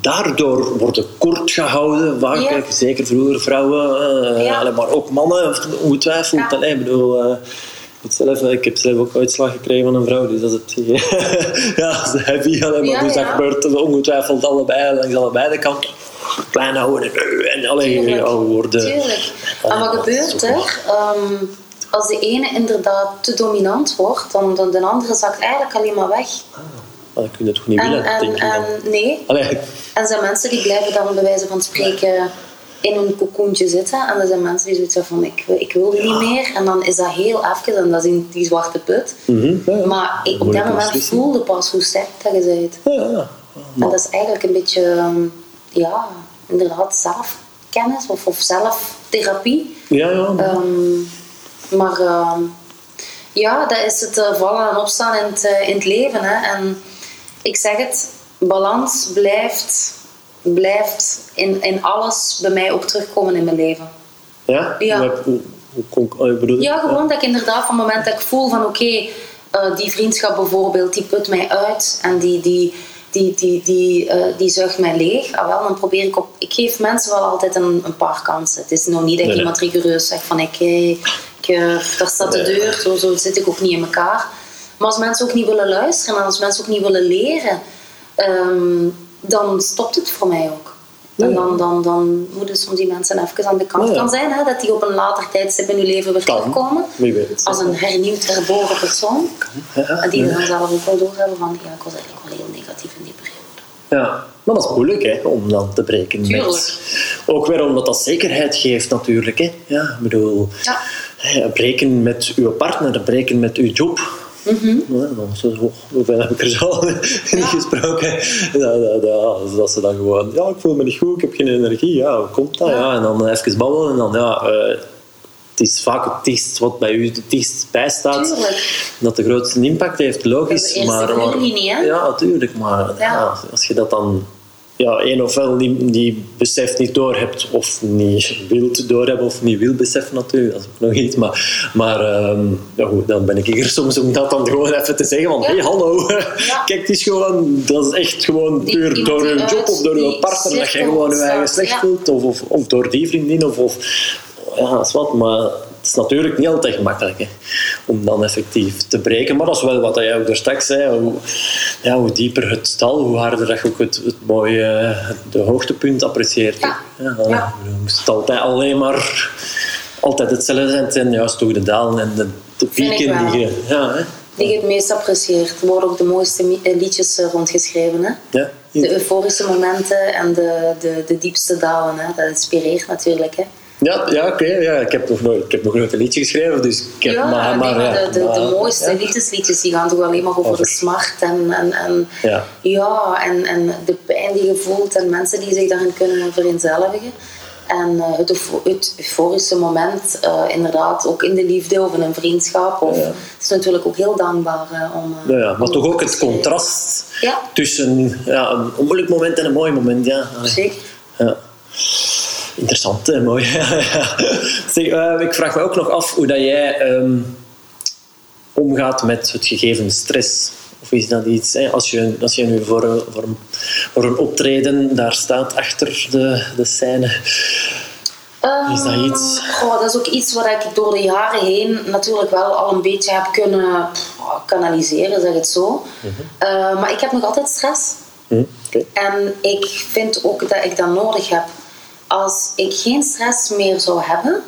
Speaker 1: daardoor worden kort gehouden. Vaak,
Speaker 2: Ja.
Speaker 1: hè, zeker vroeger vrouwen,
Speaker 2: Ja.
Speaker 1: allee, maar ook mannen, ongetwijfeld.
Speaker 2: Ja.
Speaker 1: Allee, bedoel... eh, ik, zelf, ik heb zelf ook uitslag gekregen van een vrouw, dus dat is het. ja, dat is heavy, allee, maar
Speaker 2: Ja,
Speaker 1: dus dat
Speaker 2: ja.
Speaker 1: gebeurt ongetwijfeld allebei, langs allebei de kanten. Klein houden en, en allee,
Speaker 2: Tuurlijk.
Speaker 1: ja, worden.
Speaker 2: Tuurlijk. En wat gebeurt er? Ehm, als de ene inderdaad te dominant wordt, dan, dan de andere zakt eigenlijk alleen maar weg.
Speaker 1: Maar dat kun je toch niet
Speaker 2: En,
Speaker 1: willen,
Speaker 2: en,
Speaker 1: denk dan.
Speaker 2: en nee.
Speaker 1: Allee,
Speaker 2: En zijn mensen die blijven dan bij wijze van spreken in hun cocoentje zitten. En er zijn mensen die zoiets van ik, wil- ik wil niet meer. En dan is dat heel even en dat is in die zwarte put.
Speaker 1: mhm, ja, ja.
Speaker 2: Maar ik, op dat moment voelde pas hoe sterk dat je bent.
Speaker 1: Ja, ja.
Speaker 2: En dat is eigenlijk een beetje, ehm, ja, inderdaad zelfkennis of, of zelftherapie.
Speaker 1: Ja, ja.
Speaker 2: Ehm, maar ehm, ja, dat is het eh, vallen en opstaan in het, eh, in het leven. Hè. En ik zeg het, balans blijft, blijft in, in alles bij mij ook terugkomen in mijn leven.
Speaker 1: ja?
Speaker 2: Ja.
Speaker 1: Hoe, hoe, hoe bedoel je?
Speaker 2: Ja, gewoon dat ik inderdaad van het moment dat ik voel van oké, eh, die vriendschap bijvoorbeeld, die put mij uit en die, die, die, die, die, eh, die zuigt mij leeg. Ah, wel, dan probeer ik op... Ik geef mensen wel altijd een, een paar kansen. Het is nog niet dat ik
Speaker 1: Nee,
Speaker 2: iemand rigoureus zeg van ik, eh, ik, eh, daar staat de deur, zo, zo zit ik ook niet in elkaar. Maar als mensen ook niet willen luisteren en als mensen ook niet willen leren, ehm, dan stopt het voor mij ook. En dan, dan, dan moeten soms die mensen even aan de kant.
Speaker 1: Ja,
Speaker 2: kan zijn hè, dat die op een later tijdstip in je leven weer terugkomen. Als een hernieuwd, herboren persoon. En die dan zelf ook wel doorhebben van ja, ik was eigenlijk wel heel negatief in die periode.
Speaker 1: Ja, maar dat is moeilijk hè, om dan te breken.
Speaker 2: Tuurlijk.
Speaker 1: Met, ook weer omdat dat zekerheid geeft natuurlijk. Hè. Ja, ik bedoel,
Speaker 2: Ja.
Speaker 1: breken met uw partner, breken met uw job. Het, oh, hoeveel heb ik er zo in gesproken? Ja, dat, dat, dat ze dan gewoon, ja, ik voel me niet goed, ik heb geen energie. Ja, hoe komt dat? Ja. en dan even babbelen en dan, ja, eh, het is vaak het dichtst wat bij u het dichtst bijstaat.
Speaker 2: Tuurlijk.
Speaker 1: Dat de grootste impact heeft, logisch. Maar, maar,
Speaker 2: voorlinie, hè?
Speaker 1: Ja, natuurlijk. Maar
Speaker 2: Ja.
Speaker 1: ja, als je dat dan ja, één ofwel niet, niet beseft, niet doorhebt, of niet wilt doorhebben, of niet wil beseffen natuurlijk, dat is ook nog iets. Maar, maar ehm, ja, goed, dan ben ik hier soms om dat dan gewoon even te zeggen van,
Speaker 2: Ja.
Speaker 1: hey, hallo.
Speaker 2: Ja.
Speaker 1: Kijk, het is gewoon, dat is echt gewoon
Speaker 2: Die-
Speaker 1: puur door
Speaker 2: die
Speaker 1: je job
Speaker 2: uit
Speaker 1: of door je
Speaker 2: die
Speaker 1: partner dat je gewoon je eigen slecht voelt, of, of, of door die vriendin, of, of ja, dat is wat, maar is natuurlijk niet altijd gemakkelijk hè, om dan effectief te breken. Maar dat is wel wat jij ook daar straks zei. Hoe, ja, hoe dieper het stal, hoe harder dat je ook het, het mooie, de hoogtepunt apprecieert.
Speaker 2: Ja.
Speaker 1: Ja, moest het altijd alleen maar altijd hetzelfde zijn. Het zijn juist toch de dalen en de, pieken die je... Ja, hè?
Speaker 2: Die je het meest apprecieert. Er worden ook de mooiste eh, liedjes eh, rondgeschreven. Hè?
Speaker 1: Ja.
Speaker 2: De euforische momenten en de, de, de diepste dalen. Hè? Dat inspireert natuurlijk. Hè?
Speaker 1: Ja, ja oké. ja. Ik, heb nog nooit, ik heb nog nooit een liedje geschreven, dus ik heb
Speaker 2: ja,
Speaker 1: maar...
Speaker 2: nee,
Speaker 1: maar,
Speaker 2: maar
Speaker 1: ja,
Speaker 2: de, de, de mooiste
Speaker 1: ja.
Speaker 2: liefdesliedjes die gaan toch alleen maar over,
Speaker 1: Over-
Speaker 2: de smart en, en, en,
Speaker 1: Ja.
Speaker 2: ja, en, en de pijn die je voelt en mensen die zich daarin kunnen vereenzelvigen. En eh, het, eufo- het euforische moment, eh, inderdaad, ook in de liefde of in een vriendschap. Of,
Speaker 1: Ja.
Speaker 2: Het is natuurlijk ook heel dankbaar eh, om...
Speaker 1: Ja, ja, maar
Speaker 2: om
Speaker 1: toch ook het contrast
Speaker 2: Ja.
Speaker 1: tussen ja, een onmoeilijk moment en een mooi moment. Ja.
Speaker 2: Zeker.
Speaker 1: Ja. Interessant, hè? mooi. Zeg, eh, ik vraag me ook nog af hoe dat jij ehm, omgaat met het gegeven stress. Of is dat iets, hè? Als, je, als je nu voor een, voor, een, voor een optreden daar staat achter de, de scène. Is dat iets?
Speaker 2: Ehm, goh, dat is ook iets wat ik door de jaren heen natuurlijk wel al een beetje heb kunnen pff, kanaliseren, zeg het zo.
Speaker 1: Mhm.
Speaker 2: Eh, maar ik heb nog altijd stress.
Speaker 1: Hm? Oké.
Speaker 2: En ik vind ook dat ik dat nodig heb. Als ik geen stress meer zou hebben,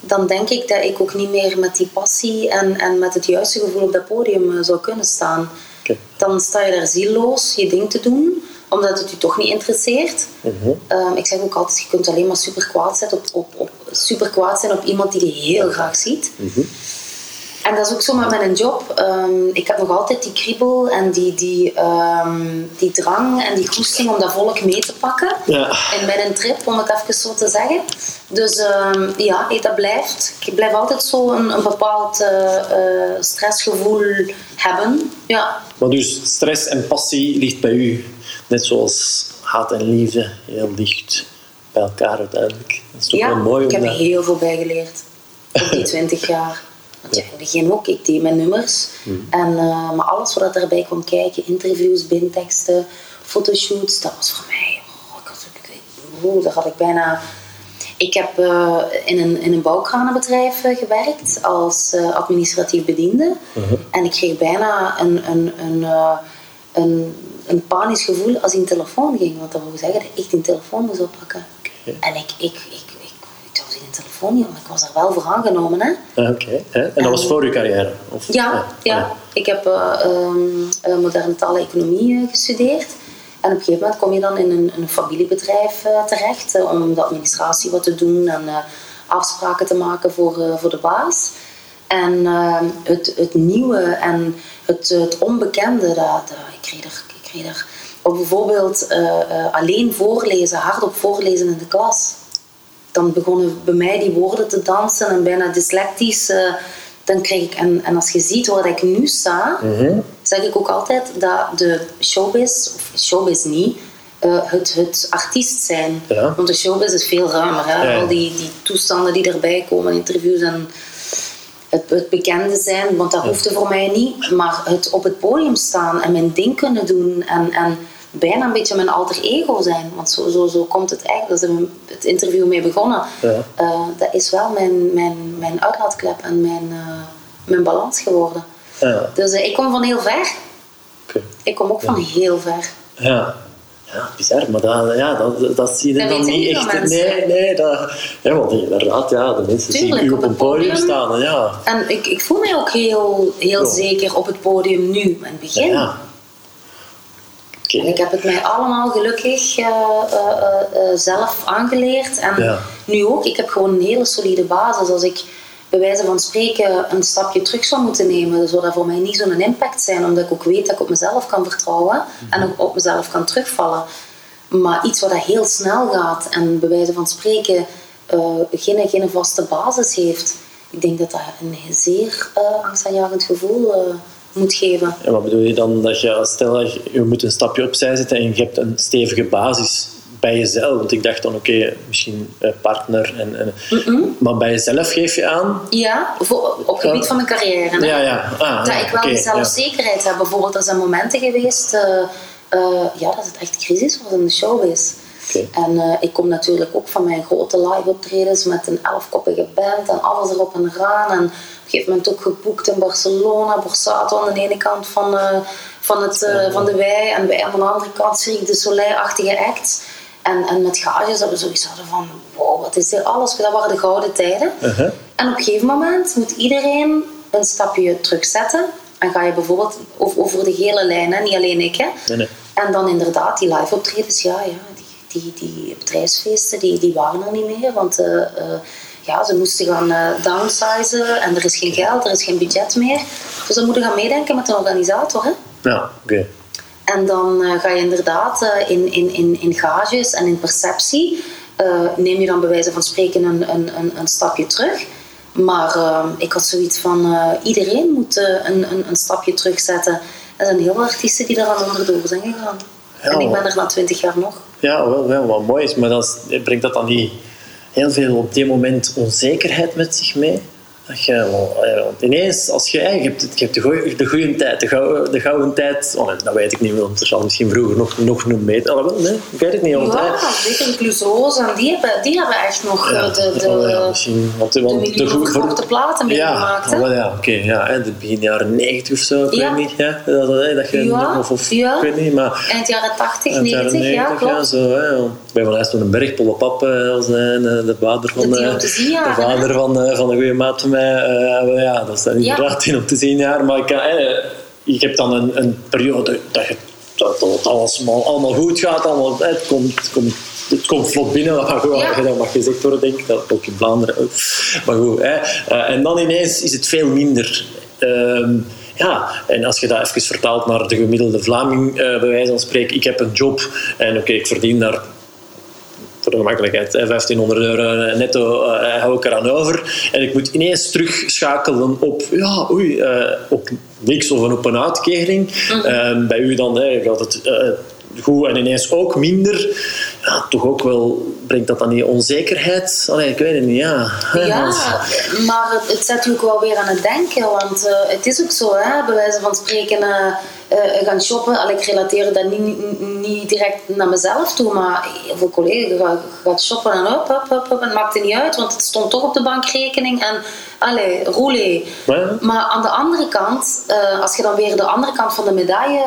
Speaker 2: dan denk ik dat ik ook niet meer met die passie en, en met het juiste gevoel op dat podium eh, zou kunnen staan. Dan sta je daar zielloos je ding te doen, omdat het je toch niet interesseert.
Speaker 1: Mhm.
Speaker 2: Ehm, ik zeg ook altijd, je kunt alleen maar super kwaad zijn op, op, op, super kwaad zijn op iemand die je heel graag ziet.
Speaker 1: Mhm.
Speaker 2: En dat is ook zo met mijn job. Ehm, ik heb nog altijd die kriebel en die, die, ehm, die drang en die goesting om dat volk mee te pakken.
Speaker 1: Ja.
Speaker 2: In mijn trip, om het even zo te zeggen. Dus ehm, ja, dat blijft. Ik blijf altijd zo een, een bepaald eh, eh, stressgevoel hebben. Ja,
Speaker 1: Maar dus stress en passie ligt bij u, net zoals haat en liefde, heel dicht bij elkaar uiteindelijk. Dat is toch
Speaker 2: ja
Speaker 1: wel mooi
Speaker 2: ik heb
Speaker 1: dat...
Speaker 2: heel veel bijgeleerd. Op die 20 jaar. Want ja, in het begin ook, ik deed mijn nummers.
Speaker 1: Hmm.
Speaker 2: En, eh, maar alles wat erbij kwam kijken, interviews, binteksten, fotoshoots, dat was voor mij... Oh, ik had, ik, oh, daar had ik bijna... Ik heb eh, in, een, in een bouwkranenbedrijf eh, gewerkt als administratief bediende.
Speaker 1: Mhm.
Speaker 2: En ik kreeg bijna een, een, een, een, een panisch gevoel als die een telefoon ging. Want dat wil zeggen dat ik die telefoon moest oppakken.
Speaker 1: Oké.
Speaker 2: En ik, ik, ik, ik, ik zou die telefoon niet, want ik was er wel voor aangenomen. Hè?
Speaker 1: Ah, Oké, en dat was voor uw carrière? Of?
Speaker 2: Ja, ja. ik heb eh, ehm, eh, moderne taal en economie eh, gestudeerd. En op een gegeven moment kom je dan in een, een familiebedrijf terecht om de administratie wat te doen en afspraken te maken voor, voor de baas. En ehm, het, het nieuwe en het, het onbekende, dat, dat, ik, kreeg er, ik kreeg er bijvoorbeeld alleen voorlezen, hardop voorlezen in de klas dan begonnen bij mij die woorden te dansen en bijna dyslectisch. eh, dan kreeg ik, en, en als je ziet waar ik nu sta,
Speaker 1: Mhm.
Speaker 2: zeg ik ook altijd dat de showbiz, of showbiz niet, eh, het, het artiest zijn.
Speaker 1: Ja.
Speaker 2: Want de showbiz is veel ruimer. Hè?
Speaker 1: Ja.
Speaker 2: Al die, die toestanden die erbij komen, interviews en het, het bekende zijn, want dat hoefde voor mij niet. Maar het op het podium staan en mijn ding kunnen doen en, en bijna een beetje mijn alter ego zijn. Want zo, zo, zo komt het eigenlijk, dat is het interview mee begonnen.
Speaker 1: Ja.
Speaker 2: Eh, dat is wel mijn, mijn, mijn uitlaatklep en mijn, eh, mijn balans geworden.
Speaker 1: Ja,
Speaker 2: Dus eh, ik kom van heel ver. Ik kom ook van heel ver.
Speaker 1: Ja. Ja, bizar, maar dat, ja, dat, dat zie je
Speaker 2: Dat
Speaker 1: dan niet echt.
Speaker 2: mensen.
Speaker 1: Nee, nee, dat, ja, want inderdaad, ja, de mensen
Speaker 2: Tuurlijk,
Speaker 1: zien u
Speaker 2: op
Speaker 1: een
Speaker 2: het
Speaker 1: podium
Speaker 2: podium.
Speaker 1: staan. en Ja,
Speaker 2: En ik, ik voel mij ook heel, heel zeker op het podium nu. In het begin ik heb het mij allemaal gelukkig eh, eh, eh, zelf aangeleerd. En
Speaker 1: Ja.
Speaker 2: nu ook, ik heb gewoon een hele solide basis. Als ik bij wijze van spreken een stapje terug zou moeten nemen, zou dat voor mij niet zo'n impact zijn, omdat ik ook weet dat ik op mezelf kan vertrouwen en ook op mezelf kan terugvallen. Maar iets wat dat heel snel gaat en bij wijze van spreken eh, geen, geen vaste basis heeft, ik denk dat dat een zeer eh angstaanjagend gevoel eh, moet geven.
Speaker 1: En wat bedoel je dan? Dat je, stel dat je, moet een stapje opzij zetten en je hebt een stevige basis bij jezelf. Want ik dacht dan, oké, misschien eh, partner. En, en, Maar bij jezelf geef je aan.
Speaker 2: Ja, voor, op het gebied van mijn carrière.
Speaker 1: Ja, ja. Ah,
Speaker 2: dat
Speaker 1: ja,
Speaker 2: ik wel die zelfzekerheid heb. Bijvoorbeeld, er zijn momenten geweest eh, eh, ja, dat het echt crisis was in de showbiz.
Speaker 1: Oké.
Speaker 2: En ik kom natuurlijk ook van mijn grote live optredens met een elfkoppige band en alles erop en eraan. En gegeven moment ook geboekt in Barcelona, Borsato aan de ene kant van, eh, van, het, eh, van de wei en wij aan de andere kant Cirque de Soleil-achtige acts. En, en met gages dat we zoiets hadden van, wow, wat is dit alles? Dat waren de gouden tijden.
Speaker 1: Uh-huh.
Speaker 2: En op een gegeven moment moet iedereen een stapje terugzetten. En ga je bijvoorbeeld over, de hele lijn, hè? niet alleen ik. Hè?
Speaker 1: Nee, nee.
Speaker 2: En dan inderdaad, die live optredens, ja, ja die, die, die bedrijfsfeesten, die, die waren er niet meer. Want eh, ja, ze moesten gaan eh, downsizen en er is geen geld, er is geen budget meer. Dus ze moeten gaan meedenken met een organisator. Hè?
Speaker 1: Ja, oké.
Speaker 2: En dan eh, ga je inderdaad eh, in, in, in, in gages en in perceptie, neem je dan bij wijze van spreken een, een, een, een stapje terug. Maar ik had zoiets van, iedereen moet een, een, een stapje terugzetten. Er zijn heel veel artiesten die eraan onderdoor zijn gegaan.
Speaker 1: Ja,
Speaker 2: en ik ben er na twintig jaar nog.
Speaker 1: Ja, wel, wel wat mooi is. Maar dan is- brengt dat dan niet heel veel op dit moment onzekerheid met zich mee? Dat je, eh, want ineens, als je, je hebt, je hebt de, goeie, de goede tijd, de gouden, de gouden tijd, oh nee, dat weet ik niet, want er zal misschien vroeger nog, nog een meter, alhoewel, nee, ik weet het niet. Want,
Speaker 2: Ja,
Speaker 1: eh,
Speaker 2: zeker Clouseau's en die hebben, die hebben echt nog
Speaker 1: ja,
Speaker 2: eh, de, de,
Speaker 1: oh ja, misschien, want,
Speaker 2: de
Speaker 1: want
Speaker 2: miljoen
Speaker 1: goe-
Speaker 2: verkochte platen
Speaker 1: ja,
Speaker 2: meegemaakt. hè.
Speaker 1: oh, ja, oké, ja, hè, de begin jaren 90 of zo, ik
Speaker 2: Ja.
Speaker 1: weet niet, ja, dat, dat, dat je,
Speaker 2: Ja,
Speaker 1: of, of
Speaker 2: ja.
Speaker 1: ik weet niet, maar
Speaker 2: Eind jaren 80,
Speaker 1: Eind jaren
Speaker 2: 90, ja,
Speaker 1: 90,
Speaker 2: klopt.
Speaker 1: zo, hè. Ik ben van eerst van een berg, Polle Pap, eh, als, eh, de, de vader van,
Speaker 2: De
Speaker 1: de vader van, van een goede maat van mij. Wel ja, dat is dan
Speaker 2: Ja.
Speaker 1: inderdaad tien om te zien jaar. Maar ik, kan, eh, ik heb dan een, een periode dat, je, dat, dat alles allemaal, allemaal goed gaat. Allemaal, eh, het, komt, het, komt, het komt vlot binnen, dat mag,
Speaker 2: Ja.
Speaker 1: dat mag gezegd worden, denk ik. Dat ook in Vlaanderen. ook. Maar goed, hè. En dan ineens is het veel minder. Ehm, ja, en als je dat even vertaalt naar de gemiddelde Vlaming, bij wijze van spreken, ik heb een job en oké, ik verdien daar voor de gemakkelijkheid, hè, 1500 euro netto eh, hou ik eraan over. En ik moet ineens terugschakelen op, ja, oei, eh, op niks of op een uitkering. Eh, bij u dan hè, gaat het eh, goed en ineens ook minder. Ja, toch ook wel, brengt dat dan niet onzekerheid? Allee, ik weet het niet, ja.
Speaker 2: Ja,
Speaker 1: Want-
Speaker 2: maar het, het zet je ook wel weer aan het denken. Want eh, het is ook zo, hè, bij wijze van spreken, eh, eh, gaan shoppen. Allee, ik relateer dat niet, niet, niet direct naar mezelf toe, maar veel collega's gaat shoppen en op, op, op, op, en het maakte niet uit, want het stond toch op de bankrekening. En allee, roulé.
Speaker 1: Ja.
Speaker 2: Maar aan de andere kant, als je dan weer de andere kant van de medaille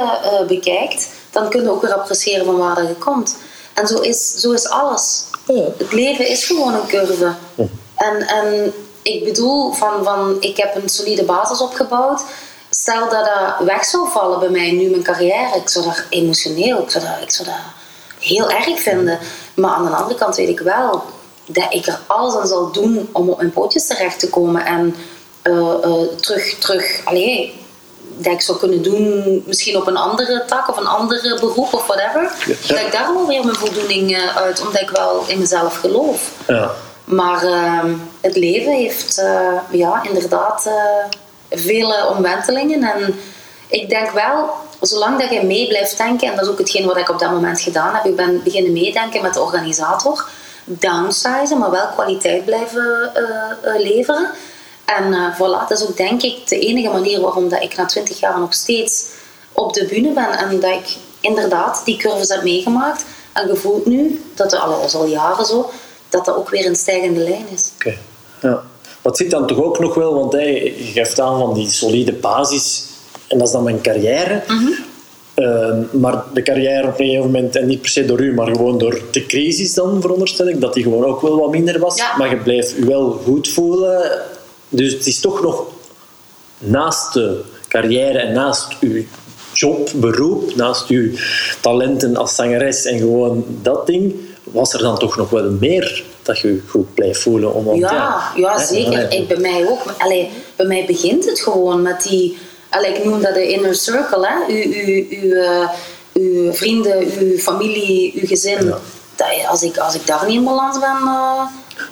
Speaker 2: bekijkt, dan kun je ook weer appreciëren van waar je komt. En zo is, zo is alles.
Speaker 1: Ja.
Speaker 2: Het leven is gewoon een curve. En, en ik bedoel, van, van, ik heb een solide basis opgebouwd. Stel dat dat weg zou vallen bij mij nu, mijn carrière, ik zou dat emotioneel, ik zou dat, ik zou dat heel erg vinden. Maar aan de andere kant weet ik wel dat ik er alles aan zal doen om op mijn pootjes terecht te komen en eh, eh, terug, terug, allee, dat ik zou kunnen doen, misschien op een andere tak of een andere beroep of whatever.
Speaker 1: Ja.
Speaker 2: Dat ik daar wel weer mijn voldoening eh, uit, omdat ik wel in mezelf geloof.
Speaker 1: Ja.
Speaker 2: Maar ehm, het leven heeft eh, ja, inderdaad eh, vele omwentelingen. En ik denk wel, zolang dat je mee blijft denken, en dat is ook hetgeen wat ik op dat moment gedaan heb, ik ben beginnen meedenken met de organisator, downsizen, maar wel kwaliteit blijven leveren. En eh voilà, dat is ook denk ik de enige manier waarom dat ik na twintig jaar nog steeds op de bühne ben en dat ik inderdaad die curves heb meegemaakt en gevoeld nu, dat er al, is al jaren zo, dat dat ook weer een stijgende lijn is.
Speaker 1: Oké. Ja. Wat zit dan toch ook nog wel, want hey, je geeft aan van die solide basis, en dat is dan mijn carrière.
Speaker 2: Mhm.
Speaker 1: Ehm, maar de carrière op een gegeven moment, en niet per se door u, maar gewoon door de crisis dan, veronderstel ik, dat die gewoon ook wel wat minder was.
Speaker 2: Ja.
Speaker 1: Maar je blijft je wel goed voelen. Dus het is toch nog naast de carrière en naast uw job, beroep, naast uw talenten als zangeres en gewoon dat ding, was er dan toch nog wel meer dat je je goed blijft voelen? Om,
Speaker 2: Ja, ja
Speaker 1: hè,
Speaker 2: zeker. Ik, bij mij ook. Allee, bij mij begint het gewoon met die... Allee, ik noem dat de inner circle. Hè? U, u, u, eh, uw vrienden, uw familie, uw gezin.
Speaker 1: Ja.
Speaker 2: Dat, als, ik, als ik daar niet in balans ben, eh,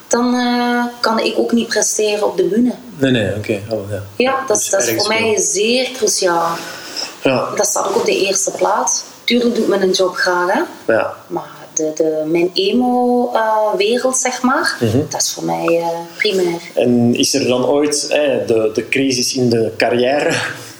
Speaker 2: dan eh, kan ik ook niet presteren op de bühne.
Speaker 1: Nee, nee, oké. Oh, ja.
Speaker 2: Ja, dat,
Speaker 1: Dus
Speaker 2: dat is voor mij zeer cruciaal.
Speaker 1: Ja,
Speaker 2: Dat staat ook op de eerste plaats. Tuurlijk doet men een job graag, hè.
Speaker 1: ja.
Speaker 2: Maar de, de, mijn emo-wereld, zeg maar,
Speaker 1: Mhm.
Speaker 2: dat is voor mij eh, primair.
Speaker 1: En is er dan ooit hè, de, de crisis in de carrière,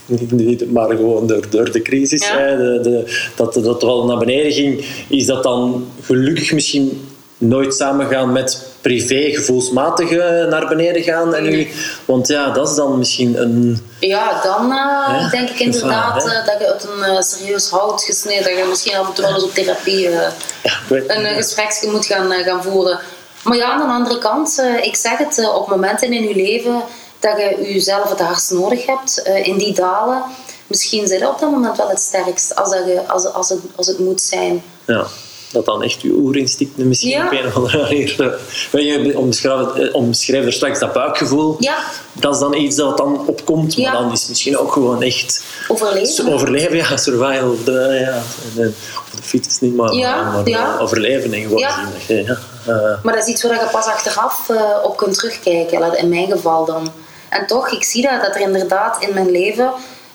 Speaker 1: niet, maar gewoon door, door de crisis,
Speaker 2: Ja.
Speaker 1: hè, de, de, dat, dat het wel naar beneden ging, is dat dan gelukkig misschien nooit samengaan met privé gevoelsmatig eh, naar beneden gaan. En nu, want ja, dat is dan misschien een...
Speaker 2: Ja, dan eh, denk ik inderdaad eh, dat je uit een serieus hout gesneden, dat je misschien af en toe wel eens op therapie
Speaker 1: Ja, ik weet-
Speaker 2: een gespreksje moet gaan, gaan voeren. Maar ja, aan de andere kant, ik zeg het, op momenten in je leven dat je jezelf het hardst nodig hebt, in die dalen, misschien zijn op dat moment wel het sterkst, als, dat je, als, als, het, als het moet zijn.
Speaker 1: Ja, dat dan echt je oerinstincten misschien
Speaker 2: Ja.
Speaker 1: op een of andere manier... eh, Weet je, omschrijf, eh, omschrijf er straks dat buikgevoel.
Speaker 2: Ja.
Speaker 1: Dat is dan iets dat dan opkomt, maar dan is het misschien ook gewoon echt...
Speaker 2: Overleven.
Speaker 1: Overleven, ja, survival of de, ja, de, de fiets niet, maar,
Speaker 2: Ja,
Speaker 1: maar
Speaker 2: ja.
Speaker 1: overleven en gewoon
Speaker 2: Ja.
Speaker 1: zien eh,
Speaker 2: Maar dat is iets waar je pas achteraf eh, op kunt terugkijken, in mijn geval dan. En toch, ik zie dat, dat er inderdaad in mijn leven,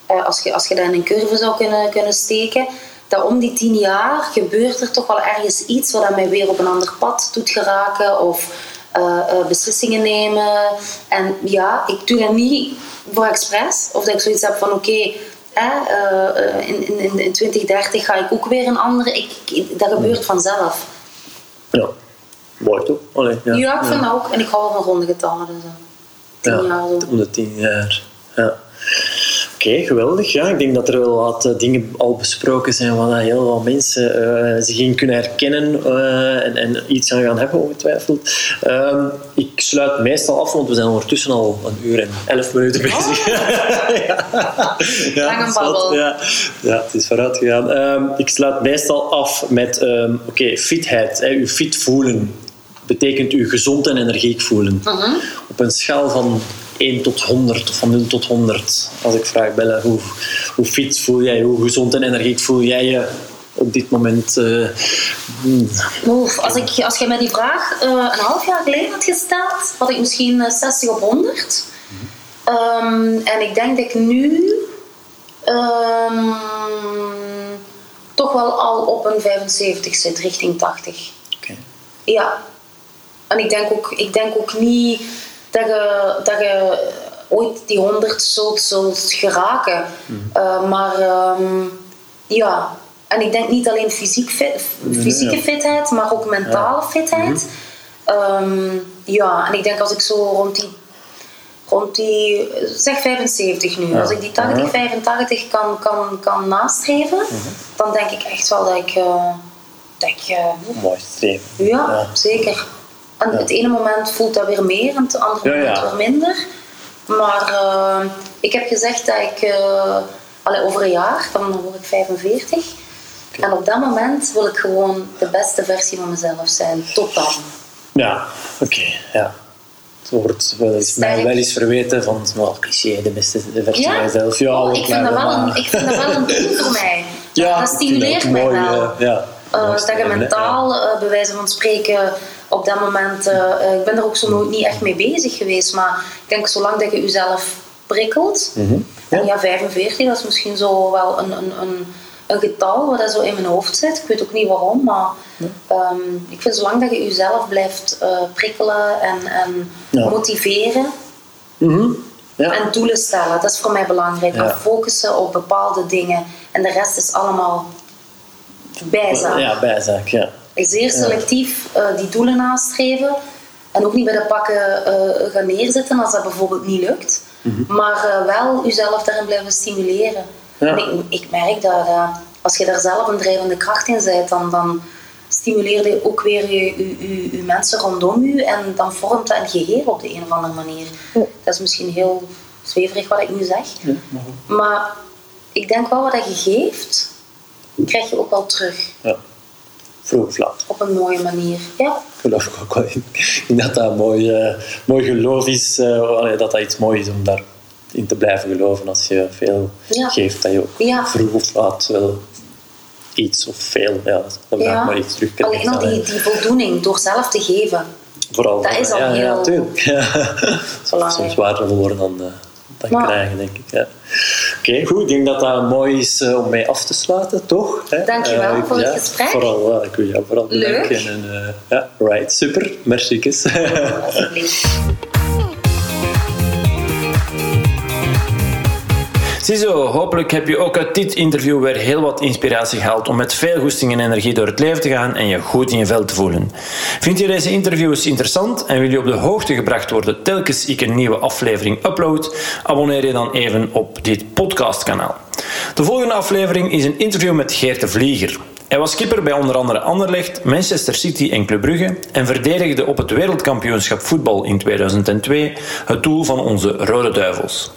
Speaker 2: eh, als, je, als je dat in een curve zou kunnen, kunnen steken, dat om die tien jaar gebeurt er toch wel ergens iets wat mij weer op een ander pad doet geraken of eh, eh, beslissingen nemen. En ja, ik doe dat niet voor expres, of dat ik zoiets heb van oké, eh, in, in, in 2030 ga ik ook weer een andere. Ik, ik- dat gebeurt vanzelf.
Speaker 1: ja, mooi toch? Allee, ja,
Speaker 2: Ja, ik vind dat ook. En ik hou wel van ronde getallen. Dus, tien jaar zo.
Speaker 1: om de tien jaar. Ja. Oké, geweldig. Ja, ik denk dat er wel wat eh, dingen al besproken zijn waar heel wat mensen eh, zich in kunnen herkennen eh, en, en iets aan gaan hebben, ongetwijfeld. Ehm, ik sluit meestal af, want we zijn ondertussen al een uur en elf minuten bezig. ja. Ja,
Speaker 2: Lang babbel.
Speaker 1: Ja, ja, het is vooruit gegaan. Ehm, ik sluit meestal af met ehm, oké, fitheid. Hè, u fit voelen betekent u gezond en energiek voelen.
Speaker 2: Mhm.
Speaker 1: Op een schaal van 1 tot 100 of van 0 tot 100. Als ik vraag Bella, hoe, hoe fit voel jij, hoe gezond en energiek voel jij je op dit moment? eh, hmm,
Speaker 2: Oef, als, ik, als jij mij die vraag eh, een half jaar geleden had gesteld, had ik misschien eh, 60 op 100. Ehm, en ik denk dat ik nu ehm, toch wel al op een 75 zit, richting 80.
Speaker 1: Oké.
Speaker 2: Ja. En ik denk ook, ik denk ook niet dat je, dat je ooit die 100 zult, zult geraken. Eh, maar ehm, ja. En ik denk niet alleen fysiek fit- fysieke
Speaker 1: ja.
Speaker 2: fitheid, maar ook mentale fitheid. Ehm, ja, en ik denk als ik zo rond die, rond die zeg 75 nu,
Speaker 1: Ja.
Speaker 2: als ik die 80,
Speaker 1: Ja.
Speaker 2: 85 kan, kan, kan nastreven, dan denk ik echt wel dat ik, eh, dat ik eh,
Speaker 1: mooi streven.
Speaker 2: ja,
Speaker 1: Ja.
Speaker 2: zeker. En
Speaker 1: Ja.
Speaker 2: het ene moment voelt dat weer meer en het andere moment weer minder. Maar eh, ik heb gezegd dat ik allee, over een jaar, dan word ik 45. En op dat moment wil ik gewoon de beste versie van mezelf zijn. Tot dan.
Speaker 1: Ja, oké. ja. Het wordt wel eens, mij wel eens verweten van wel cliché, de beste versie
Speaker 2: Ja?
Speaker 1: van jezelf. Ja,
Speaker 2: Oh, ik, vind dat wel een, ik vind dat wel een doel voor mij.
Speaker 1: Ja,
Speaker 2: dat stimuleert mij wel.
Speaker 1: eh, ja,
Speaker 2: Eh, dat je
Speaker 1: streven, hè.
Speaker 2: mentaal, eh, bij wijze van spreken, op dat moment... eh, eh, ik ben er ook zo nooit niet echt mee bezig geweest. Maar ik denk, zolang dat je jezelf prikkelt... En ja, 45, dat is misschien zo wel een, een, een, een getal wat dat zo in mijn hoofd zit. Ik weet ook niet waarom, maar ehm, ik vind zolang dat je jezelf blijft eh, prikkelen en, en
Speaker 1: Ja.
Speaker 2: motiveren
Speaker 1: Mhm. Ja.
Speaker 2: en doelen stellen, dat is voor mij belangrijk.
Speaker 1: Ja.
Speaker 2: Focussen op bepaalde dingen en de rest is allemaal bijzaak.
Speaker 1: Ja, bijzaak, ja.
Speaker 2: Zeer selectief eh, die doelen nastreven en ook niet bij de pakken eh, gaan neerzitten als dat bijvoorbeeld niet lukt. Maar eh, wel jezelf daarin blijven stimuleren.
Speaker 1: Ja.
Speaker 2: En ik, ik merk dat als je daar zelf een drijvende kracht in bent, dan, dan stimuleer je ook weer je, je, je, je mensen rondom je en dan vormt dat een geheel op de een of andere manier. Dat is misschien heel zweverig wat ik nu zeg. Maar ik denk wel wat je geeft, krijg je ook wel terug.
Speaker 1: ja. Vroeg of laat.
Speaker 2: Op een mooie manier. Ja,
Speaker 1: geloof ik ook wel in. Dat dat mooi, eh, mooi geloof is. eh, dat dat iets moois is om daarin te blijven geloven. Als je veel
Speaker 2: Ja.
Speaker 1: geeft, dat je ook
Speaker 2: Ja.
Speaker 1: vroeg of laat wel iets of veel, ja, dat
Speaker 2: ja.
Speaker 1: maar iets terugkrijgt.
Speaker 2: alleen al die, die voldoening door zelf te geven.
Speaker 1: Vooral,
Speaker 2: dat is al
Speaker 1: ja, Ja,
Speaker 2: heel.
Speaker 1: Ja.
Speaker 2: belangrijk.
Speaker 1: Soms waardevol worden dan, eh, dan
Speaker 2: Maar-
Speaker 1: krijgen, denk ik. Ja. Oké, goed. Ik denk dat dat mooi is eh, om mee af te sluiten, toch? Hè?
Speaker 2: Dankjewel
Speaker 1: Eh,
Speaker 2: voor het
Speaker 1: ja,
Speaker 2: gesprek.
Speaker 1: Vooral, ja, ik wil jou vooral
Speaker 2: Leuk.
Speaker 1: bedanken. En, eh, ja, right, super. Merci.
Speaker 2: Alsjeblieft.
Speaker 1: Ziezo, hopelijk heb je ook uit dit interview weer heel wat inspiratie gehaald om met veel goesting en energie door het leven te gaan en je goed in je vel te voelen. Vind je deze interviews interessant en wil je op de hoogte gebracht worden telkens ik een nieuwe aflevering upload? Abonneer je dan even op dit podcastkanaal. De volgende aflevering is een interview met Geert de Vlieger. Hij was skipper bij onder andere Anderlecht, Manchester City en Club Brugge en verdedigde op het wereldkampioenschap voetbal in 2002 het doel van onze Rode Duivels.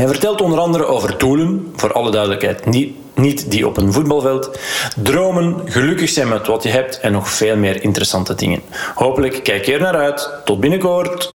Speaker 1: Hij vertelt onder andere over doelen, voor alle duidelijkheid niet, niet die op een voetbalveld, dromen, gelukkig zijn met wat je hebt en nog veel meer interessante dingen. Hopelijk kijk je er naar uit. Tot binnenkort!